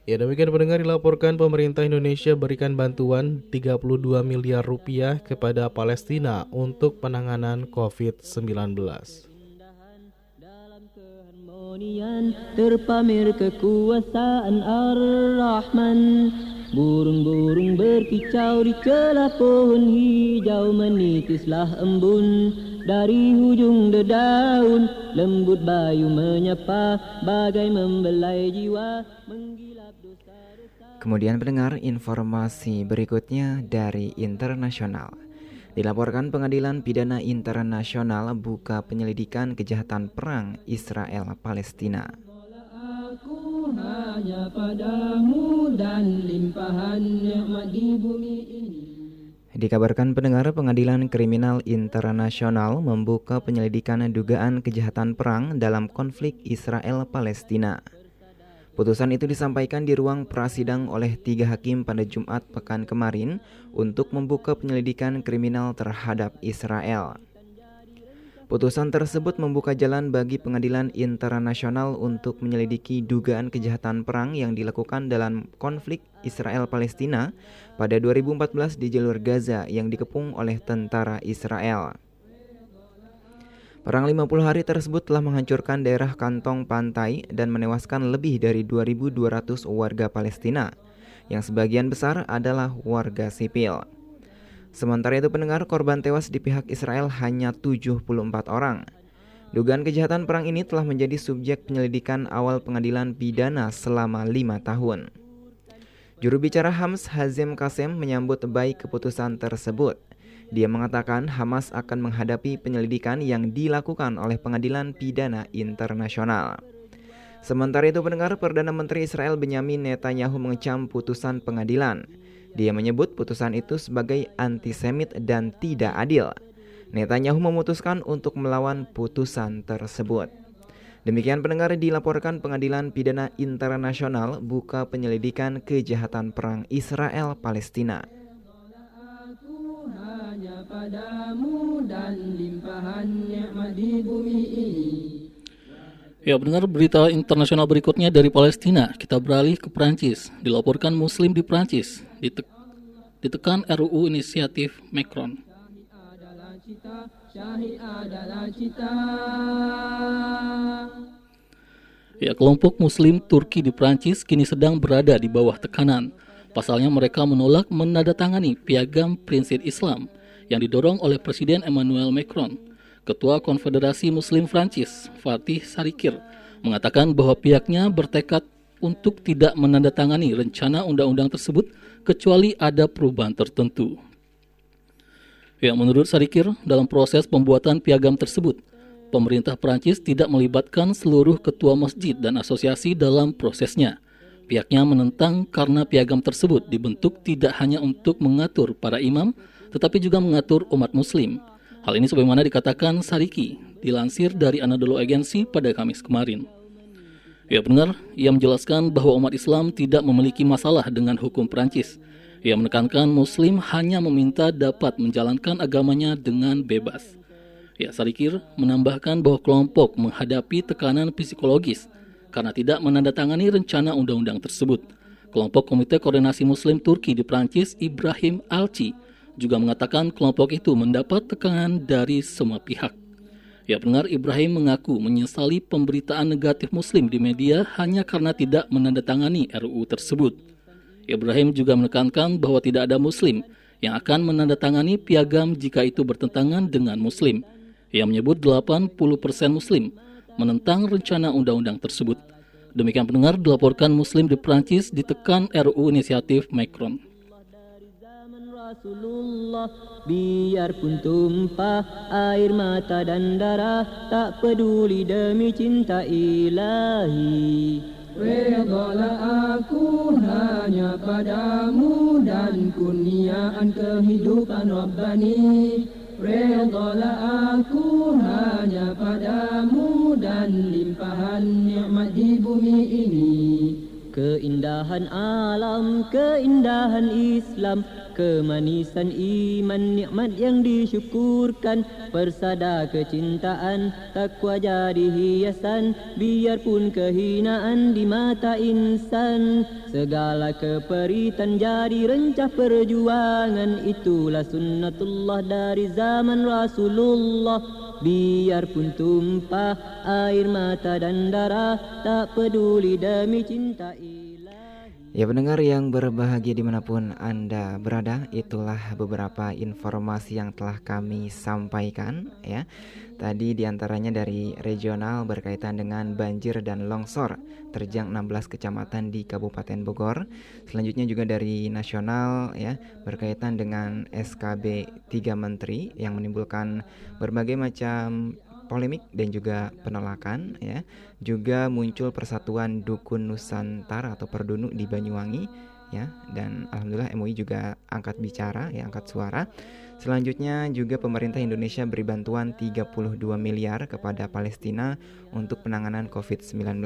Ya demikian pendengar dilaporkan pemerintah Indonesia berikan bantuan 32 miliar rupiah kepada Palestina untuk penanganan COVID-19 keharmonian terpamer kekuasaan Ar-Rahman. Burung-burung berkicau di celah pohon hijau menitislah embun. Dari hujung dedaun lembut bayu menyapa bagai membelai jiwa menggilap dosa-dosa. Kemudian pendengar informasi berikutnya dari internasional Dilaporkan Pengadilan Pidana Internasional buka penyelidikan kejahatan perang Israel Palestina. Dikabarkan pendengar Pengadilan Kriminal Internasional membuka penyelidikan dugaan kejahatan perang dalam konflik Israel Palestina. Putusan itu disampaikan di ruang prasidang oleh tiga hakim pada Jumat pekan kemarin untuk membuka penyelidikan kriminal terhadap Israel. Putusan tersebut membuka jalan bagi pengadilan internasional untuk menyelidiki dugaan kejahatan perang yang dilakukan dalam konflik Israel-Palestina pada 2014 di jalur Gaza yang dikepung oleh tentara Israel. Perang 50 hari tersebut telah menghancurkan daerah kantong pantai dan menewaskan lebih dari 2.200 warga Palestina, yang sebagian besar adalah warga sipil. Sementara itu pendengar korban tewas di pihak Israel hanya 74 orang. Dugaan kejahatan perang ini telah menjadi subjek penyelidikan awal pengadilan pidana selama lima tahun. Juru bicara Hams Hazim Kasem menyambut baik keputusan tersebut. Dia mengatakan Hamas akan menghadapi penyelidikan yang dilakukan oleh Pengadilan Pidana Internasional. Sementara itu pendengar Perdana Menteri Israel Benyamin Netanyahu mengecam putusan pengadilan. Dia menyebut putusan itu sebagai antisemit dan tidak adil. Netanyahu memutuskan untuk melawan putusan tersebut. Demikian pendengar dilaporkan Pengadilan Pidana Internasional buka penyelidikan kejahatan perang Israel Palestina. Ya benar berita internasional berikutnya dari Palestina. Kita beralih ke Prancis. Dilaporkan Muslim di Prancis dite ditekan RUU inisiatif Macron. Ya kelompok Muslim Turki di Prancis kini sedang berada di bawah tekanan. Pasalnya mereka menolak menandatangani piagam prinsip Islam yang didorong oleh Presiden Emmanuel Macron. Ketua Konfederasi Muslim Prancis, Fatih Sarikir, mengatakan bahwa pihaknya bertekad untuk tidak menandatangani rencana undang-undang tersebut kecuali ada perubahan tertentu. Ya, menurut Sarikir, dalam proses pembuatan piagam tersebut, pemerintah Prancis tidak melibatkan seluruh ketua masjid dan asosiasi dalam prosesnya. Pihaknya menentang karena piagam tersebut dibentuk tidak hanya untuk mengatur para imam, tetapi juga mengatur umat muslim. Hal ini sebagaimana dikatakan Sariki, dilansir dari Anadolu Agency pada Kamis kemarin. Ya benar, ia menjelaskan bahwa umat Islam tidak memiliki masalah dengan hukum Prancis. Ia menekankan Muslim hanya meminta dapat menjalankan agamanya dengan bebas. Ya, Sarikir menambahkan bahwa kelompok menghadapi tekanan psikologis karena tidak menandatangani rencana undang-undang tersebut. Kelompok Komite Koordinasi Muslim Turki di Prancis, Ibrahim Alci, juga mengatakan kelompok itu mendapat tekanan dari semua pihak. Ya pendengar Ibrahim mengaku menyesali pemberitaan negatif Muslim di media hanya karena tidak menandatangani RUU tersebut. Ibrahim juga menekankan bahwa tidak ada Muslim yang akan menandatangani piagam jika itu bertentangan dengan Muslim. Ia menyebut 80% Muslim menentang rencana undang-undang tersebut. Demikian pendengar dilaporkan Muslim di Prancis ditekan RUU inisiatif Macron. Rasulullah. Biarpun tumpah air mata dan darah Tak peduli demi cinta ilahi. Redalah aku hanya padamu Dan kurniaan kehidupan Rabbani. Redalah aku hanya padamu Dan limpahan nikmat di bumi ini Keindahan alam, keindahan Islam Kemanisan iman, nikmat yang disyukurkan. Persada kecintaan, takwa jadi hiasan Biarpun kehinaan di mata insan. Segala keperitan jadi rencah perjuangan Itulah sunnatullah dari zaman Rasulullah Biarpun tumpah air mata dan darah Tak peduli demi cinta Ya pendengar yang berbahagia di mana pun Anda berada Itulah beberapa informasi yang telah kami sampaikan ya Tadi di antaranya dari regional berkaitan dengan banjir dan longsor terjang 16 kecamatan di Kabupaten Bogor. Selanjutnya juga dari nasional ya berkaitan dengan SKB 3 menteri yang menimbulkan berbagai macam polemik dan juga penolakan ya. Juga muncul persatuan dukun Nusantara atau Perdunu di Banyuwangi ya dan alhamdulillah MUI juga angkat bicara ya angkat suara Selanjutnya juga pemerintah Indonesia beri bantuan 32 miliar kepada Palestina untuk penanganan COVID-19.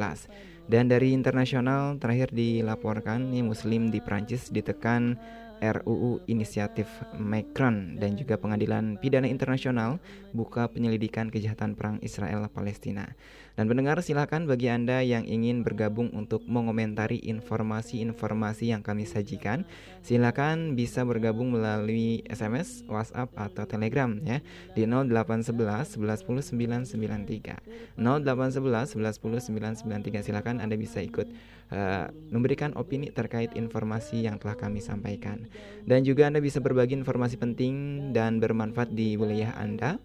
Dan dari internasional terakhir dilaporkan nih Muslim di Prancis ditekan RUU inisiatif Macron dan juga Pengadilan Pidana Internasional buka penyelidikan kejahatan perang Israel Palestina. Dan pendengar silakan bagi Anda yang ingin bergabung untuk mengomentari informasi-informasi yang kami sajikan, silakan bisa bergabung melalui SMS, WhatsApp atau Telegram ya di 0811 1110 993. 0811 1110 993 silakan Anda bisa ikut uh, memberikan opini terkait informasi yang telah kami sampaikan. Dan juga Anda bisa berbagi informasi penting dan bermanfaat di wilayah Anda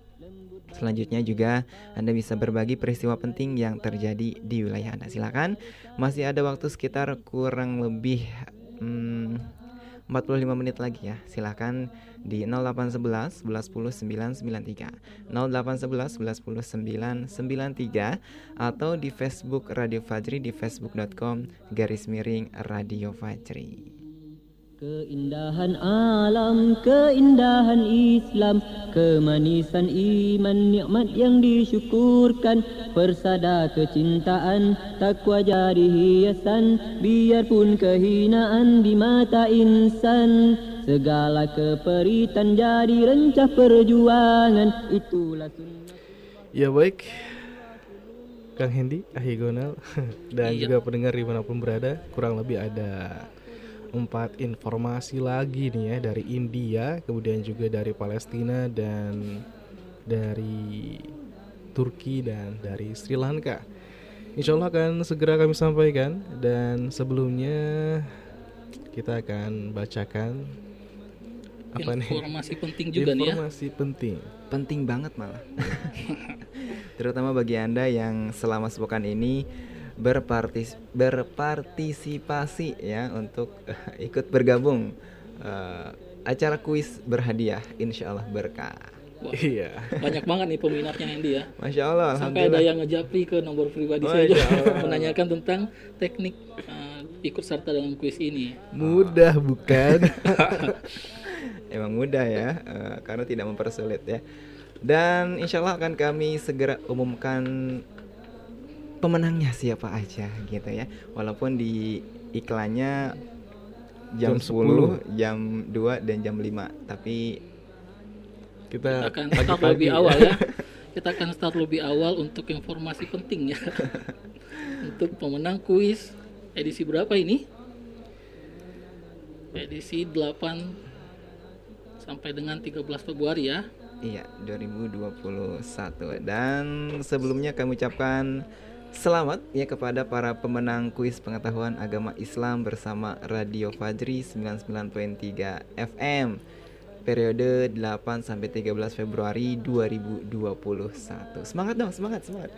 Selanjutnya juga Anda bisa berbagi peristiwa penting yang terjadi di wilayah Anda. Silakan. Masih ada waktu sekitar kurang lebih hmm, 45 menit lagi ya. Silakan di 0811 1110 993. 0811 1110 993 atau di Facebook Radio Fajri di facebook.com garis miring Radio Fajri. Keindahan alam, keindahan Islam, kemanisan iman, nikmat yang disyukurkan, persada kecintaan, takwa jadi hiasan, biarpun kehinaan di mata insan, segala keperitan jadi rencah perjuangan, itulah sunnah. Ya baik, Kang Hendi, Ahigonal, dan Iya. juga pendengar di mana pun berada, kurang lebih ada empat informasi lagi nih ya dari India, kemudian juga dari Palestina dan dari Turki dan dari Sri Lanka. Insya Allah akan segera kami sampaikan dan sebelumnya kita akan bacakan apa nih? Informasi penting juga nih ya. Informasi penting. Penting banget malah. Terutama bagi Anda yang selama sepekan ini berpartis berpartisipasi ya untuk eh, ikut bergabung eh, acara kuis berhadiah insya Allah berkah. Wah, Iya. Banyak banget nih peminatnya Hendy ya. Masya Allah, Sampai ada yang ngejapri ke nomor pribadi Masya saya juga menanyakan tentang teknik uh, ikut serta dalam kuis ini. Mudah bukan? Emang mudah ya, eh, karena tidak mempersulit ya. Dan insya Allah akan kami segera umumkan pemenangnya siapa aja gitu ya. Walaupun di iklannya jam, Jam 10, jam 2 dan jam 5, tapi kita, Kita akan start lebih awal ya. Kita akan start lebih awal untuk informasi penting ya. untuk pemenang kuis edisi berapa ini? Edisi 8 sampai dengan 13 Februari ya. Iya, 2021. Dan sebelumnya kami ucapkan selamat ya kepada para pemenang kuis pengetahuan agama Islam bersama Radio Fajri 99.3 FM periode 8 sampai 13 Februari 2021. Semangat dong, semangat, semangat.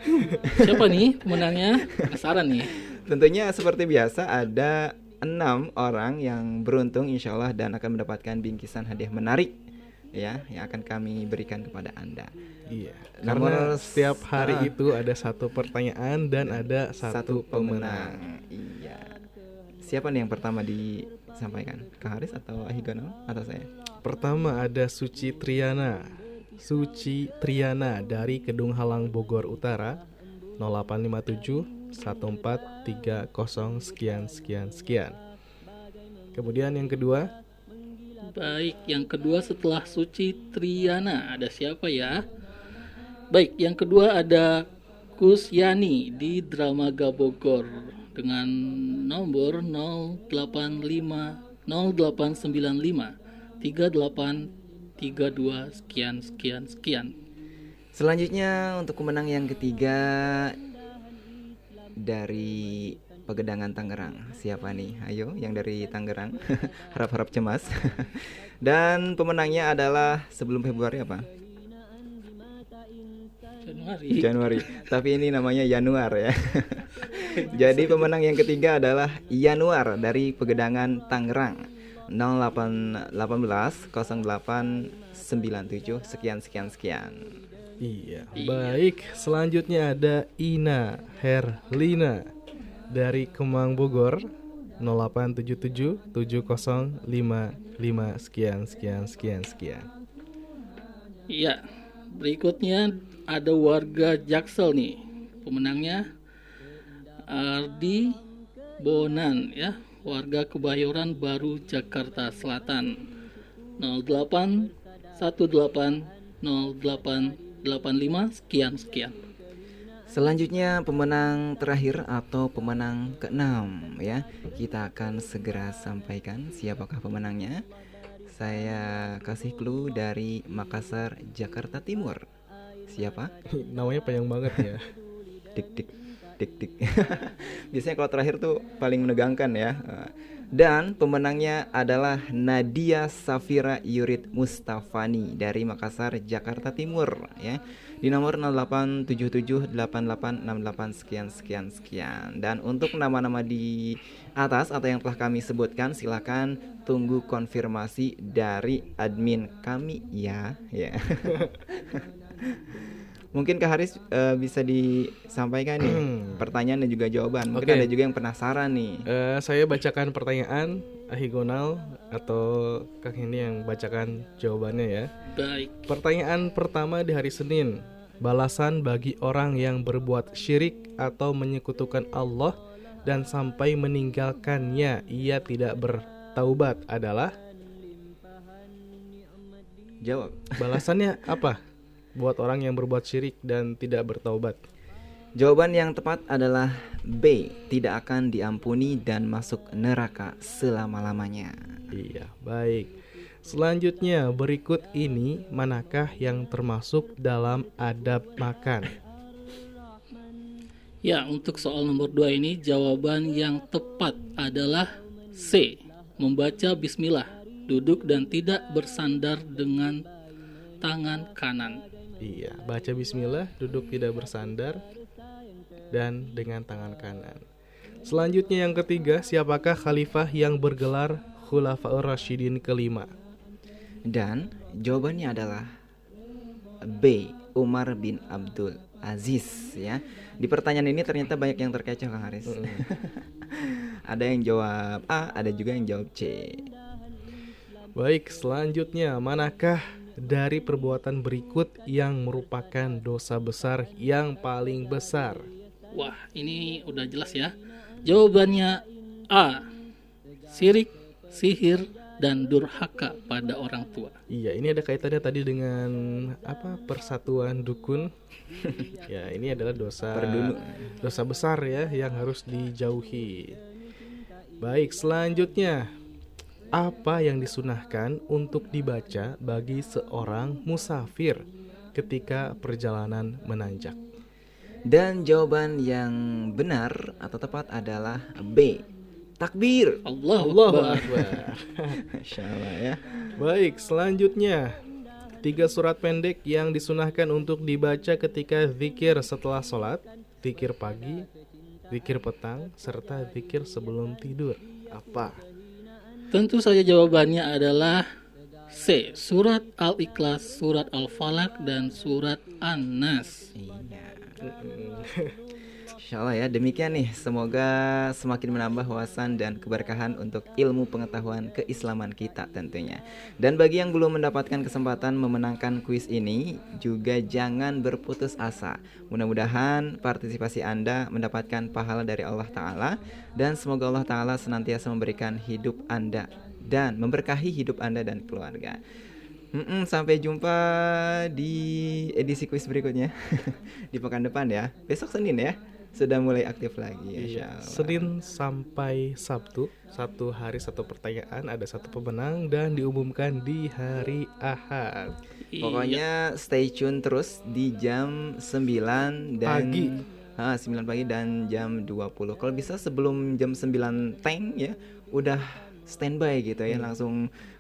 Siapa nih pemenangnya? Penasaran nih. Tentunya seperti biasa ada enam orang yang beruntung insya Allah dan akan mendapatkan bingkisan hadiah menarik ya yang akan kami berikan kepada anda. Iya. Nomor Karena setiap hari ah. itu ada satu pertanyaan dan ada satu, pemenang. Iya. Siapa nih yang pertama disampaikan? Kang Haris atau Ahigono atau saya? Pertama ada Suci Triana. Suci Triana dari Kedung Halang Bogor Utara 0857 1430 sekian sekian sekian. Kemudian yang kedua Baik, yang kedua setelah Suci Triana ada siapa ya? Baik, yang kedua ada Kusyani di Dramaga Bogor dengan nomor 085 0895 3832 sekian sekian sekian. Selanjutnya untuk pemenang yang ketiga dari Pegedangan Tangerang. Siapa nih? Ayo yang dari Tangerang. Harap-harap cemas. Dan pemenangnya adalah sebelum Februari apa? Januari. Januari. Tapi ini namanya Januar ya. Jadi pemenang yang ketiga adalah Januar dari Pegedangan Tangerang. 0818 08 97 sekian sekian sekian. Iya. Baik, selanjutnya ada Ina Herlina dari Kemang Bogor 0877 7055 sekian sekian sekian sekian. Iya, berikutnya ada warga Jaksel nih. Pemenangnya Ardi Bonan ya, warga Kebayoran Baru Jakarta Selatan. 08 18 08 85 sekian sekian. Selanjutnya pemenang terakhir atau pemenang keenam ya. Kita akan segera sampaikan siapakah pemenangnya. Saya kasih clue dari Makassar, Jakarta Timur. Siapa? Namanya panjang banget ya. dik dik dik dik. Biasanya kalau terakhir tuh paling menegangkan ya. Dan pemenangnya adalah Nadia Safira Yurid Mustafani dari Makassar, Jakarta Timur ya. Di nomor 08778868 sekian sekian sekian. Dan untuk nama-nama di atas atau yang telah kami sebutkan silakan tunggu konfirmasi dari admin kami ya ya. Mungkin Kak Haris eh, bisa disampaikan nih pertanyaan dan juga jawaban. Mungkin Oke. ada juga yang penasaran nih. Eh, saya bacakan pertanyaan Ahigonal atau Kak Hendy yang bacakan jawabannya ya. Baik. Pertanyaan pertama di hari Senin. Balasan bagi orang yang berbuat syirik atau menyekutukan Allah dan sampai meninggalkannya ia tidak bertaubat adalah Jawab. Balasannya apa? Buat orang yang berbuat syirik dan tidak bertaubat. Jawaban yang tepat adalah B. Tidak akan diampuni dan masuk neraka selama-lamanya. Iya, baik. Selanjutnya, berikut ini manakah yang termasuk dalam adab makan? Ya, untuk soal nomor 2 ini jawaban yang tepat adalah C. Membaca bismillah, duduk dan tidak bersandar dengan tangan kanan. Iya, baca bismillah, duduk tidak bersandar dan dengan tangan kanan. Selanjutnya yang ketiga, siapakah khalifah yang bergelar Khulafaur Rasyidin kelima? Dan jawabannya adalah B. Umar bin Abdul Aziz ya. Di pertanyaan ini ternyata banyak yang terkecoh Kang Haris. ada yang jawab A, ada juga yang jawab C. Baik, selanjutnya manakah dari perbuatan berikut yang merupakan dosa besar yang paling besar? Wah, ini udah jelas ya. Jawabannya A. Sirik, sihir, dan durhaka pada orang tua. Iya, ini ada kaitannya tadi dengan apa? Persatuan dukun. ya, ini adalah dosa Perdunu. dosa besar ya yang harus dijauhi. Baik, selanjutnya apa yang disunahkan untuk dibaca bagi seorang musafir ketika perjalanan menanjak? Dan jawaban yang benar atau tepat adalah B. Takbir. Allah Allahu Akbar. Masya Allah ya. Baik, selanjutnya tiga surat pendek yang disunahkan untuk dibaca ketika zikir setelah sholat, zikir pagi, zikir petang, serta zikir sebelum tidur. Apa? Tentu saja jawabannya adalah C. Surat Al-Ikhlas, Surat Al-Falaq, dan Surat An-Nas. Insya Allah ya demikian nih. Semoga semakin menambah wawasan dan keberkahan untuk ilmu pengetahuan keislaman kita tentunya. Dan bagi yang belum mendapatkan kesempatan memenangkan kuis ini juga jangan berputus asa. Mudah-mudahan partisipasi anda mendapatkan pahala dari Allah Ta'ala dan semoga Allah Ta'ala senantiasa memberikan hidup anda dan memberkahi hidup anda dan keluarga. Mm-mm, sampai jumpa di edisi kuis berikutnya. Di pekan depan ya. Besok Senin ya sudah mulai aktif lagi Iya, insya Allah. Senin sampai Sabtu satu hari satu pertanyaan ada satu pemenang dan diumumkan di hari Ahad. Pokoknya stay tune terus di jam 9 dan Pagi. Ah, 9 pagi dan jam 20. Kalau bisa sebelum jam 9 teng ya udah standby gitu ya Hmm. langsung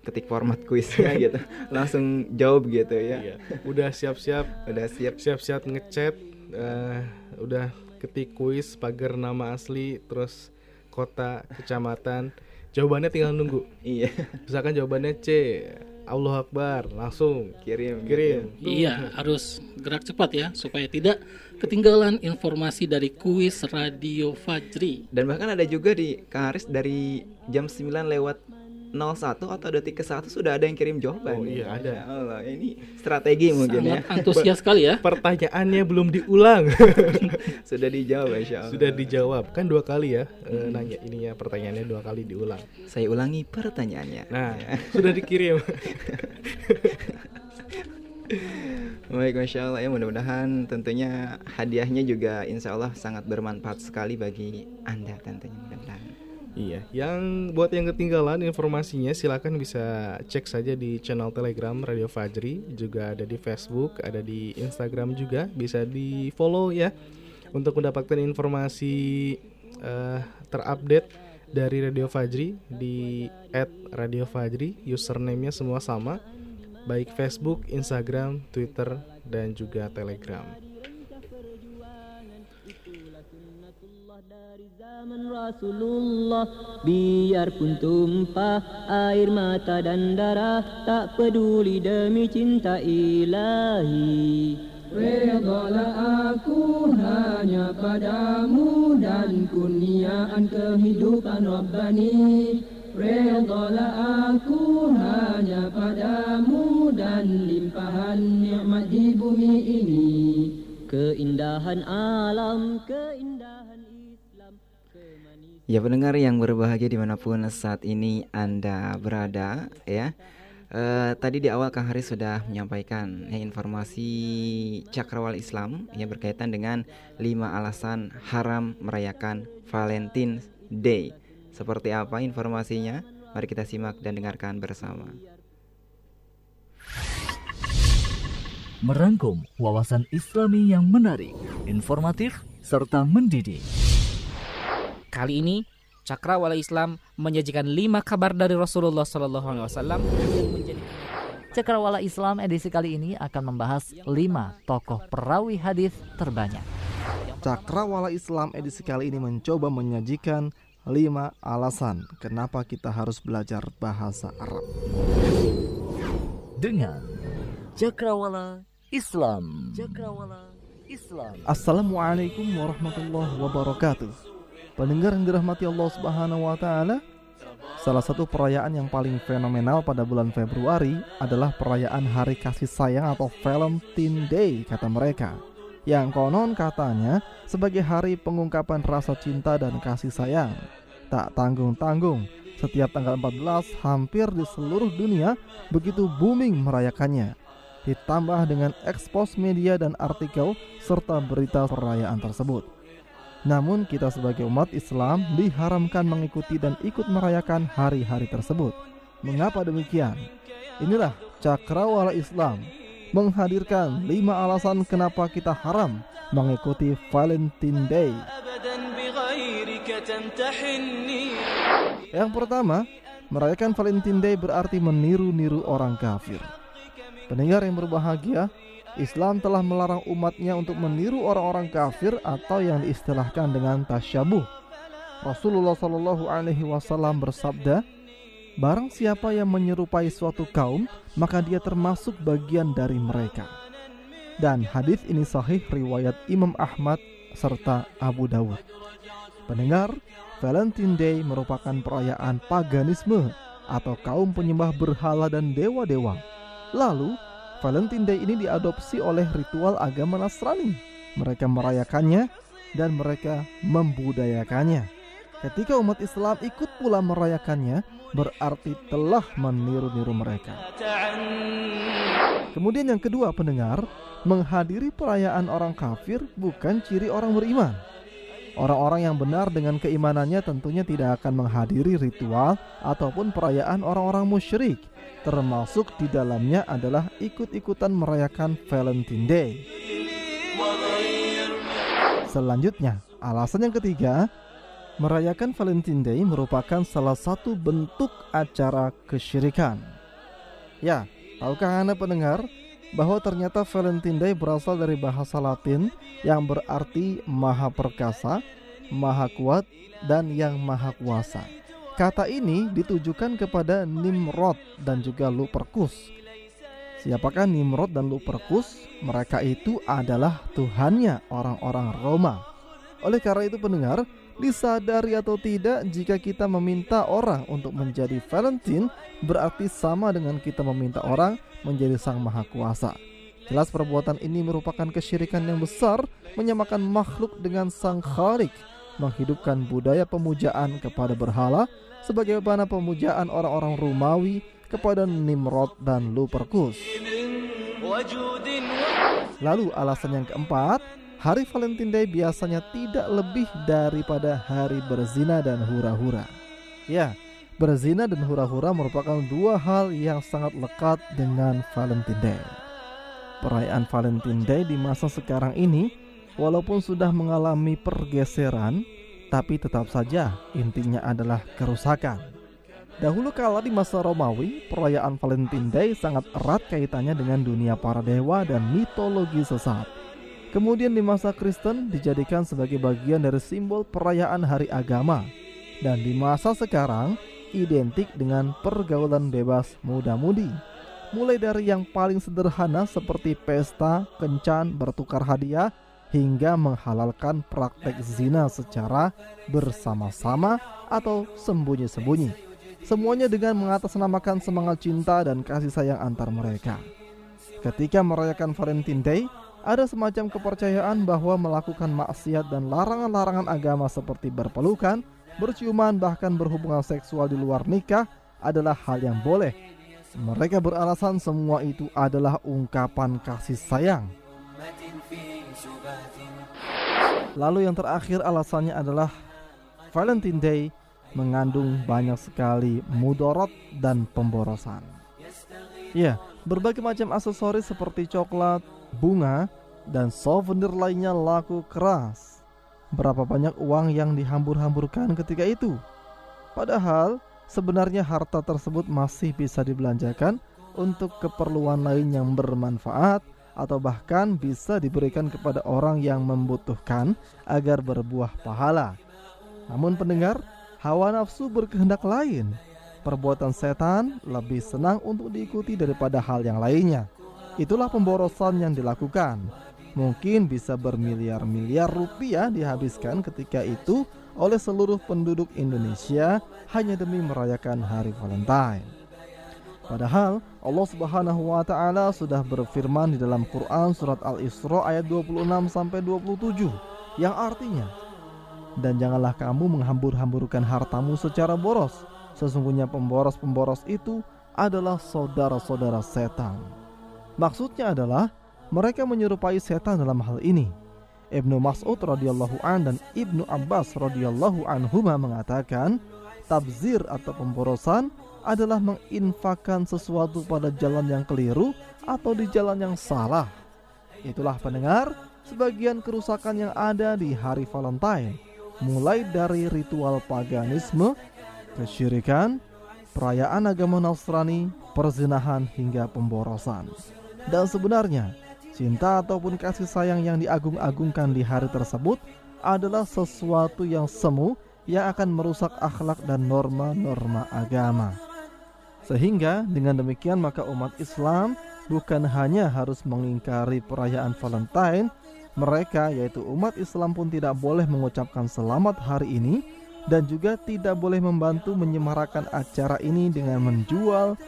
ketik format kuisnya gitu. langsung jawab gitu ya. Iya, udah siap-siap, udah siap siap-siap ngechat, eh, udah ketik kuis pagar nama asli, terus kota, kecamatan. Jawabannya tinggal nunggu. Iya. Misalkan jawabannya C, Allah Akbar, langsung kirim. Kirim. Iya, harus gerak cepat ya supaya tidak ketinggalan informasi dari kuis Radio Fajri. Dan bahkan ada juga di Kang Haris dari jam 9 lewat 01 atau detik ke 1 sudah ada yang kirim jawaban. Oh iya, ada. Masya Allah, ini strategi mungkin ya. Sangat antusias sekali ya. Pertanyaannya belum diulang. sudah dijawab Masya Allah. Sudah dijawab. Kan dua kali ya eh, nanya ininya pertanyaannya dua kali diulang. Saya ulangi pertanyaannya. Nah, sudah dikirim. Baik, Masya Allah ya mudah-mudahan tentunya hadiahnya juga Insya Allah sangat bermanfaat sekali bagi Anda tentunya mudah-mudahan. Iya, yang buat yang ketinggalan informasinya silakan bisa cek saja di channel Telegram Radio Fajri, juga ada di Facebook, ada di Instagram juga, bisa di follow ya untuk mendapatkan informasi eh, terupdate dari Radio Fajri di @radiofajri, username-nya semua sama, baik Facebook, Instagram, Twitter, dan juga Telegram. Zaman Rasulullah. Biarpun tumpah air mata dan darah Tak peduli demi cinta ilahi. Redalah aku hanya padamu dan kurniaan kehidupan Rabbani. Redalah aku hanya padamu dan limpahan nikmat di bumi ini. Keindahan alam, keindahan Ya pendengar yang berbahagia di mana pun saat ini Anda berada ya Uh, tadi di awal Kang Haris sudah menyampaikan ya, informasi cakrawala Islam yang berkaitan dengan lima alasan haram merayakan Valentine's Day. Seperti apa informasinya? Mari kita simak dan dengarkan bersama. Merangkum wawasan Islami yang menarik, informatif, serta mendidik. Kali ini Cakrawala Islam menyajikan lima kabar dari Rasulullah Sallallahu Alaihi Wasallam yang menjadi Cakrawala Islam edisi kali ini akan membahas lima tokoh perawi hadis terbanyak. Cakrawala Islam edisi kali ini mencoba menyajikan lima alasan kenapa kita harus belajar bahasa Arab. Dengan Cakrawala Islam. Cakrawala Islam. Assalamualaikum warahmatullahi wabarakatuh. Pendengar yang dirahmati Allah Subhanahu wa taala, salah satu perayaan yang paling fenomenal pada bulan Februari adalah perayaan Hari Kasih Sayang atau Valentine Day kata mereka. Yang konon katanya sebagai hari pengungkapan rasa cinta dan kasih sayang. Tak tanggung-tanggung, setiap tanggal 14 hampir di seluruh dunia begitu booming merayakannya. Ditambah dengan ekspos media dan artikel serta berita perayaan tersebut. Namun kita sebagai umat Islam diharamkan mengikuti dan ikut merayakan hari-hari tersebut. Mengapa demikian? Inilah cakrawala Islam menghadirkan lima alasan kenapa kita haram mengikuti Valentine Day. Yang pertama, merayakan Valentine Day berarti meniru-niru orang kafir. Pendengar yang berbahagia, Islam telah melarang umatnya untuk meniru orang-orang kafir atau yang diistilahkan dengan tasyabuh. Rasulullah Shallallahu Alaihi Wasallam bersabda, Barang siapa yang menyerupai suatu kaum, maka dia termasuk bagian dari mereka. Dan hadis ini sahih riwayat Imam Ahmad serta Abu Dawud. Pendengar, Valentine Day merupakan perayaan paganisme atau kaum penyembah berhala dan dewa-dewa. Lalu, Valentine Day ini diadopsi oleh ritual agama Nasrani. Mereka merayakannya dan mereka membudayakannya. Ketika umat Islam ikut pula merayakannya, berarti telah meniru-niru mereka. Kemudian yang kedua pendengar, menghadiri perayaan orang kafir bukan ciri orang beriman. Orang-orang yang benar dengan keimanannya tentunya tidak akan menghadiri ritual ataupun perayaan orang-orang musyrik termasuk di dalamnya adalah ikut-ikutan merayakan Valentine Day. Selanjutnya, alasan yang ketiga, merayakan Valentine Day merupakan salah satu bentuk acara kesyirikan. Ya, tahukah Anda pendengar bahwa ternyata Valentine Day berasal dari bahasa Latin yang berarti maha perkasa, maha kuat, dan yang maha kuasa. Kata ini ditujukan kepada Nimrod dan juga Luperkus. Siapakah Nimrod dan Luperkus? Mereka itu adalah tuhannya orang-orang Roma. Oleh karena itu pendengar, disadari atau tidak jika kita meminta orang untuk menjadi Valentine berarti sama dengan kita meminta orang menjadi sang maha kuasa. Jelas perbuatan ini merupakan kesyirikan yang besar menyamakan makhluk dengan sang khalik menghidupkan budaya pemujaan kepada berhala sebagaimana pemujaan orang-orang Romawi kepada Nimrod dan Luperkus. Lalu alasan yang keempat, hari Valentine Day biasanya tidak lebih daripada hari berzina dan hura-hura. Ya, berzina dan hura-hura merupakan dua hal yang sangat lekat dengan Valentine Day. Perayaan Valentine Day di masa sekarang ini, walaupun sudah mengalami pergeseran, tapi tetap saja intinya adalah kerusakan. Dahulu kala di masa Romawi, perayaan Valentine Day sangat erat kaitannya dengan dunia para dewa dan mitologi sesat. Kemudian di masa Kristen dijadikan sebagai bagian dari simbol perayaan hari agama. Dan di masa sekarang identik dengan pergaulan bebas muda-mudi. mulai dari yang paling sederhana seperti pesta, kencan, bertukar hadiah, hingga menghalalkan praktek zina secara bersama-sama atau sembunyi-sembunyi. Semuanya dengan mengatasnamakan semangat cinta dan kasih sayang antar mereka. Ketika merayakan Valentine Day, ada semacam kepercayaan bahwa melakukan maksiat dan larangan-larangan agama seperti berpelukan, berciuman, bahkan berhubungan seksual di luar nikah adalah hal yang boleh. Mereka beralasan semua itu adalah ungkapan kasih sayang. Lalu yang terakhir alasannya adalah Valentine Day mengandung banyak sekali mudorot dan pemborosan. Ya, berbagai macam aksesoris seperti coklat, bunga, dan souvenir lainnya laku keras. Berapa banyak uang yang dihambur-hamburkan ketika itu? Padahal sebenarnya harta tersebut masih bisa dibelanjakan untuk keperluan lain yang bermanfaat atau bahkan bisa diberikan kepada orang yang membutuhkan agar berbuah pahala. Namun pendengar, hawa nafsu berkehendak lain. Perbuatan setan lebih senang untuk diikuti daripada hal yang lainnya. Itulah pemborosan yang dilakukan. Mungkin bisa bermiliar-miliar rupiah dihabiskan ketika itu oleh seluruh penduduk Indonesia hanya demi merayakan hari Valentine. Padahal Allah Subhanahu wa taala sudah berfirman di dalam Quran surat Al-Isra ayat 26 sampai 27 yang artinya dan janganlah kamu menghambur-hamburkan hartamu secara boros. Sesungguhnya pemboros-pemboros itu adalah saudara-saudara setan. Maksudnya adalah mereka menyerupai setan dalam hal ini. Ibnu Mas'ud radhiyallahu an dan Ibnu Abbas radhiyallahu anhuma mengatakan, tabzir atau pemborosan adalah menginfakkan sesuatu pada jalan yang keliru atau di jalan yang salah. Itulah pendengar sebagian kerusakan yang ada di hari Valentine, mulai dari ritual paganisme, kesyirikan, perayaan agama Nasrani, perzinahan hingga pemborosan. Dan sebenarnya, cinta ataupun kasih sayang yang diagung-agungkan di hari tersebut adalah sesuatu yang semu yang akan merusak akhlak dan norma-norma agama. Sehingga dengan demikian maka umat Islam bukan hanya harus mengingkari perayaan Valentine, mereka yaitu umat Islam pun tidak boleh mengucapkan selamat hari ini dan juga tidak boleh membantu menyemarakan acara ini dengan menjual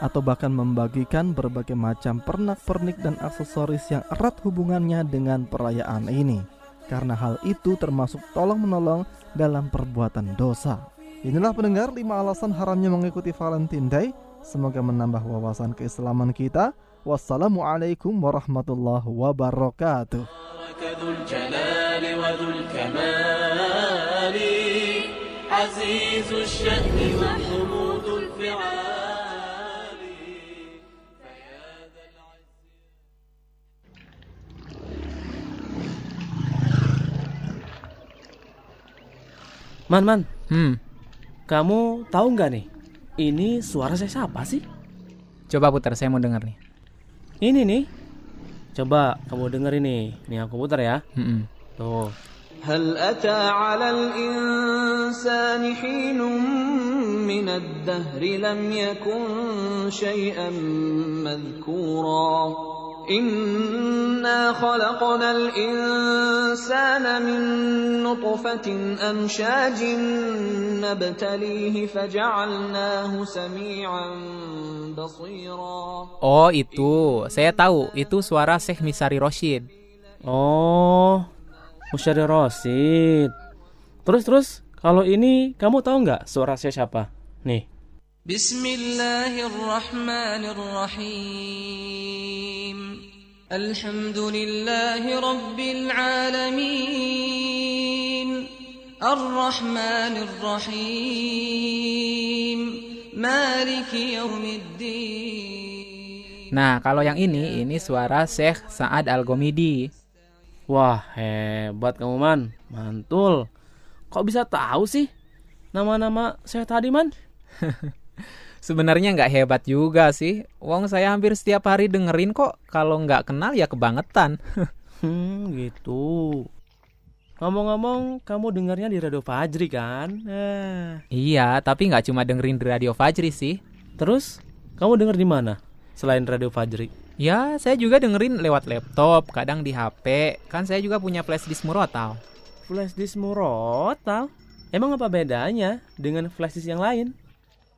atau bahkan membagikan berbagai macam pernak-pernik dan aksesoris yang erat hubungannya dengan perayaan ini Karena hal itu termasuk tolong-menolong dalam perbuatan dosa. Inilah pendengar 5 alasan haramnya mengikuti Valentine Day. Semoga menambah wawasan keislaman kita. Wassalamualaikum warahmatullahi wabarakatuh. عزيز الشأن محمود Man, man. Hmm. Kamu tahu nggak nih? Ini suara saya siapa sih? Coba putar, saya mau dengar nih. Ini nih. Coba kamu denger ini. Nih aku putar ya. Hmm. Tuh. هل أتى على الإنسان حين من الدهر لم يكن شيئا مذكورا إنا خلقنا الإنسان من نطفة أمشاج نبتليه فجعلناه سميعا بصيرا Oh itu, saya tahu. Itu suara Syekh Misari Roshid. Oh, Musyari Rosid. Terus terus, kalau ini kamu tahu nggak suara saya siapa? Nih. بسم الله الرحمن الرحيم الحمد لله رب العالمين الرحمن الرحيم مالك يوم الدين Nah, kalau yang ini, ini suara Syekh Sa'ad Al-Gomidi. Wah, hebat kamu man, mantul. Kok bisa tahu sih nama-nama saya tadi man? Sebenarnya nggak hebat juga sih. Wong saya hampir setiap hari dengerin kok. Kalau nggak kenal ya kebangetan. hmm, gitu. Ngomong-ngomong, kamu dengarnya di Radio Fajri kan? Eh. Iya, tapi nggak cuma dengerin di Radio Fajri sih. Terus, kamu denger di mana? selain Radio Fajri? Ya, saya juga dengerin lewat laptop, kadang di HP. Kan saya juga punya flash disk murotal. Flash disk murotal? Emang apa bedanya dengan flash disk yang lain?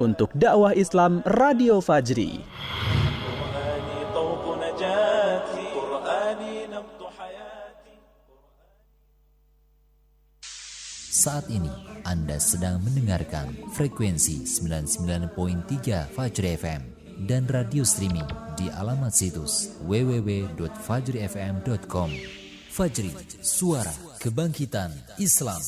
untuk dakwah Islam Radio Fajri. Saat ini Anda sedang mendengarkan frekuensi 99.3 Fajri FM dan radio streaming di alamat situs www.fajrifm.com. Fajri, suara kebangkitan Islam.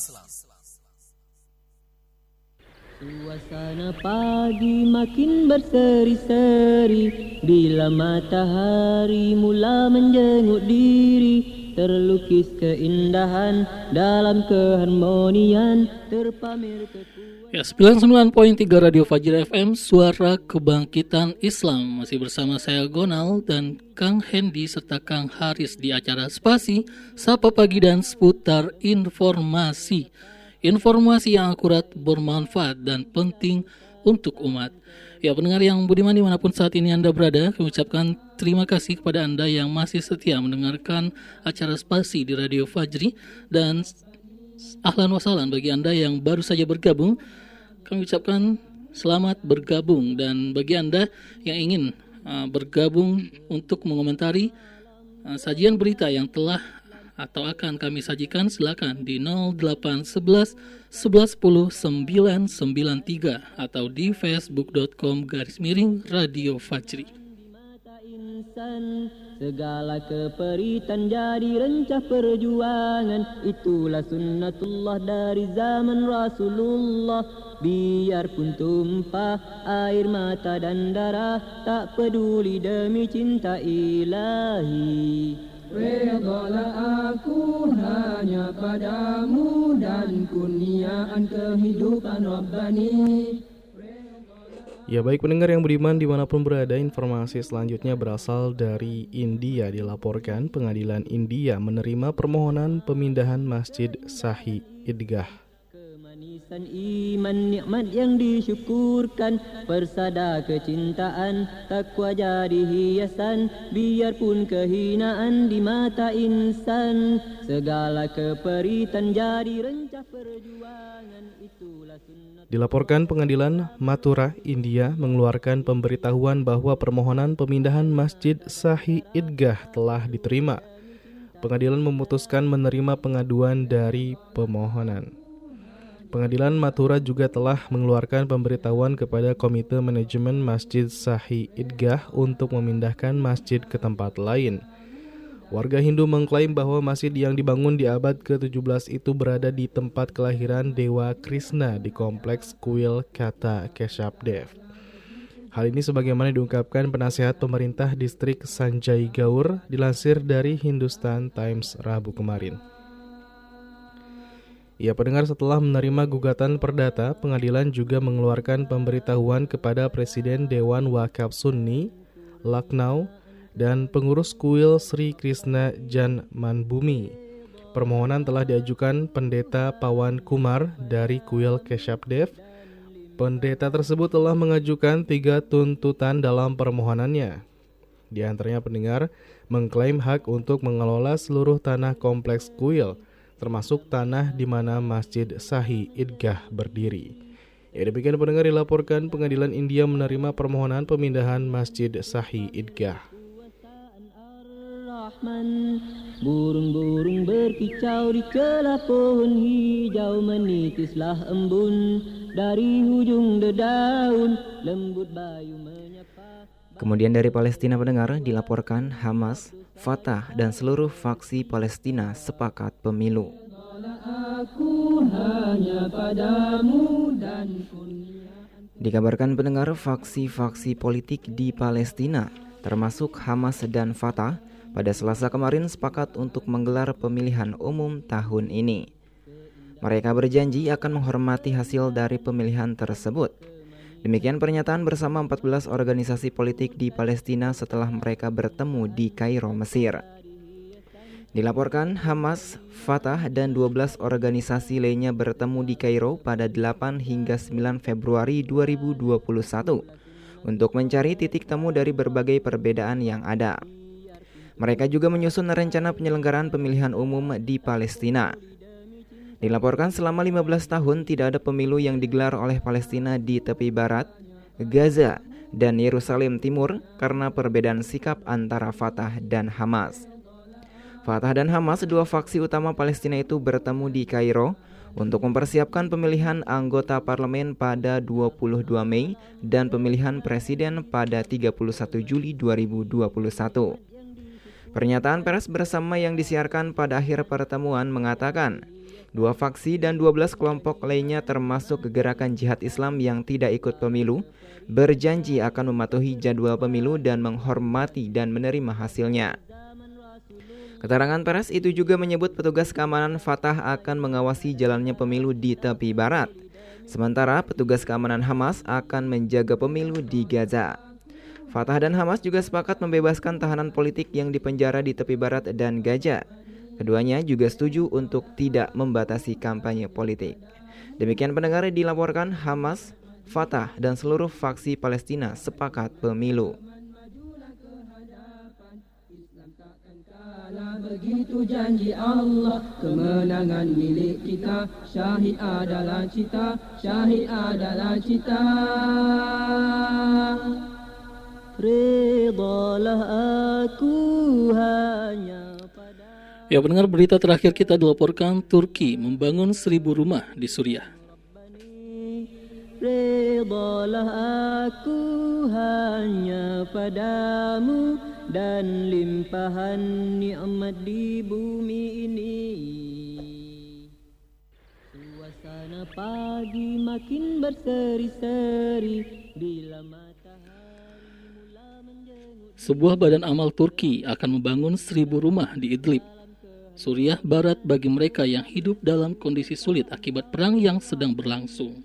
Suasana pagi makin berseri-seri. Bila matahari mula menjenguk diri Terlukis keindahan dalam keharmonian Terpamer kekuatan. Ya, 99.3 Radio Fajr FM Suara Kebangkitan Islam. Masih bersama saya Gonal dan Kang Hendy serta Kang Haris di acara Spasi Sapa Pagi dan seputar informasi Informasi yang akurat, bermanfaat, dan penting untuk umat. Ya pendengar yang budiman di mana pun saat ini Anda berada, kami ucapkan terima kasih kepada Anda yang masih setia mendengarkan acara spasi di Radio Fajri dan ahlan wasalan bagi Anda yang baru saja bergabung. Kami ucapkan selamat bergabung dan bagi Anda yang ingin uh, bergabung untuk mengomentari uh, sajian berita yang telah atau akan kami sajikan silakan di 0811 1110 993 atau di facebook.com garis miring radio Fajri. Segala keperitan jadi rencah perjuangan. Itulah sunnatullah dari zaman Rasulullah. Biarpun tumpah air mata dan darah Tak peduli demi cinta ilahi Redalah aku hanya padamu dan kurniaan kehidupan Rabbani. Ya baik pendengar yang beriman di mana pun berada informasi selanjutnya berasal dari India. Dilaporkan pengadilan India menerima permohonan pemindahan Masjid Sahih Idgah Kemanisan iman nikmat yang disyukurkan. Persada kecintaan takwa jadi hiasan. Biarpun kehinaan di mata insan. Segala keperitan jadi rencah perjuangan. Itulah sunnah. Dilaporkan pengadilan Mathura, India mengeluarkan pemberitahuan bahwa permohonan pemindahan Masjid Sahih Idgah telah diterima. Pengadilan memutuskan menerima pengaduan dari pemohonan. Pengadilan Mathura juga telah mengeluarkan pemberitahuan kepada Komite Manajemen Masjid Sahih Idgah untuk memindahkan masjid ke tempat lain. Warga Hindu mengklaim bahwa masjid yang dibangun di abad ke-17 itu berada di tempat kelahiran Dewa Krishna di kompleks kuil Kata Keshabdev. Hal ini sebagaimana diungkapkan penasehat pemerintah distrik Sanjay Gaur dilansir dari Hindustan Times Rabu kemarin. Ya pendengar setelah menerima gugatan perdata, pengadilan juga mengeluarkan pemberitahuan kepada Presiden Dewan Wakaf Sunni, Lucknow, dan pengurus kuil Sri Krishna Jan Manbumi. Permohonan telah diajukan Pendeta Pawan Kumar dari kuil Keshapdev. Pendeta tersebut telah mengajukan tiga tuntutan dalam permohonannya. Di antaranya pendengar mengklaim hak untuk mengelola seluruh tanah kompleks kuil, termasuk tanah di mana Masjid Sahih Idgah berdiri. Ya demikian pendengar dilaporkan pengadilan India menerima permohonan pemindahan Masjid Sahih Idgah. Burung-burung berkicau di celah pohon hijau menitislah embun dari hujung dedaun lembut bayu menyapa Kemudian dari Palestina pendengar dilaporkan Hamas, Fatah dan seluruh faksi Palestina sepakat pemilu. Dikabarkan pendengar faksi-faksi politik di Palestina, termasuk Hamas dan Fatah, pada Selasa kemarin sepakat untuk menggelar pemilihan umum tahun ini. Mereka berjanji akan menghormati hasil dari pemilihan tersebut. Demikian pernyataan bersama 14 organisasi politik di Palestina setelah mereka bertemu di Kairo, Mesir. Dilaporkan Hamas, Fatah, dan 12 organisasi lainnya bertemu di Kairo pada 8 hingga 9 Februari 2021 untuk mencari titik temu dari berbagai perbedaan yang ada. Mereka juga menyusun rencana penyelenggaraan pemilihan umum di Palestina. Dilaporkan selama 15 tahun tidak ada pemilu yang digelar oleh Palestina di tepi barat, Gaza, dan Yerusalem Timur karena perbedaan sikap antara Fatah dan Hamas. Fatah dan Hamas, dua faksi utama Palestina itu bertemu di Kairo untuk mempersiapkan pemilihan anggota parlemen pada 22 Mei dan pemilihan presiden pada 31 Juli 2021. Pernyataan pers bersama yang disiarkan pada akhir pertemuan mengatakan, dua faksi dan 12 kelompok lainnya termasuk gerakan jihad Islam yang tidak ikut pemilu, berjanji akan mematuhi jadwal pemilu dan menghormati dan menerima hasilnya. Keterangan pers itu juga menyebut petugas keamanan Fatah akan mengawasi jalannya pemilu di tepi barat. Sementara petugas keamanan Hamas akan menjaga pemilu di Gaza. Fatah dan Hamas juga sepakat membebaskan tahanan politik yang dipenjara di tepi barat dan Gaza. Keduanya juga setuju untuk tidak membatasi kampanye politik. Demikian pendengar dilaporkan Hamas, Fatah, dan seluruh faksi Palestina sepakat pemilu. begitu janji Allah Kemenangan milik kita Syahid adalah cita Syahid adalah cita Redalah aku hanya Ya pendengar berita terakhir kita dilaporkan Turki membangun seribu rumah di Suriah. Redalah aku hanya padamu dan limpahan nikmat di bumi ini. Suasana pagi makin berseri-seri bila Sebuah badan amal Turki akan membangun seribu rumah di Idlib, Suriah Barat bagi mereka yang hidup dalam kondisi sulit akibat perang yang sedang berlangsung.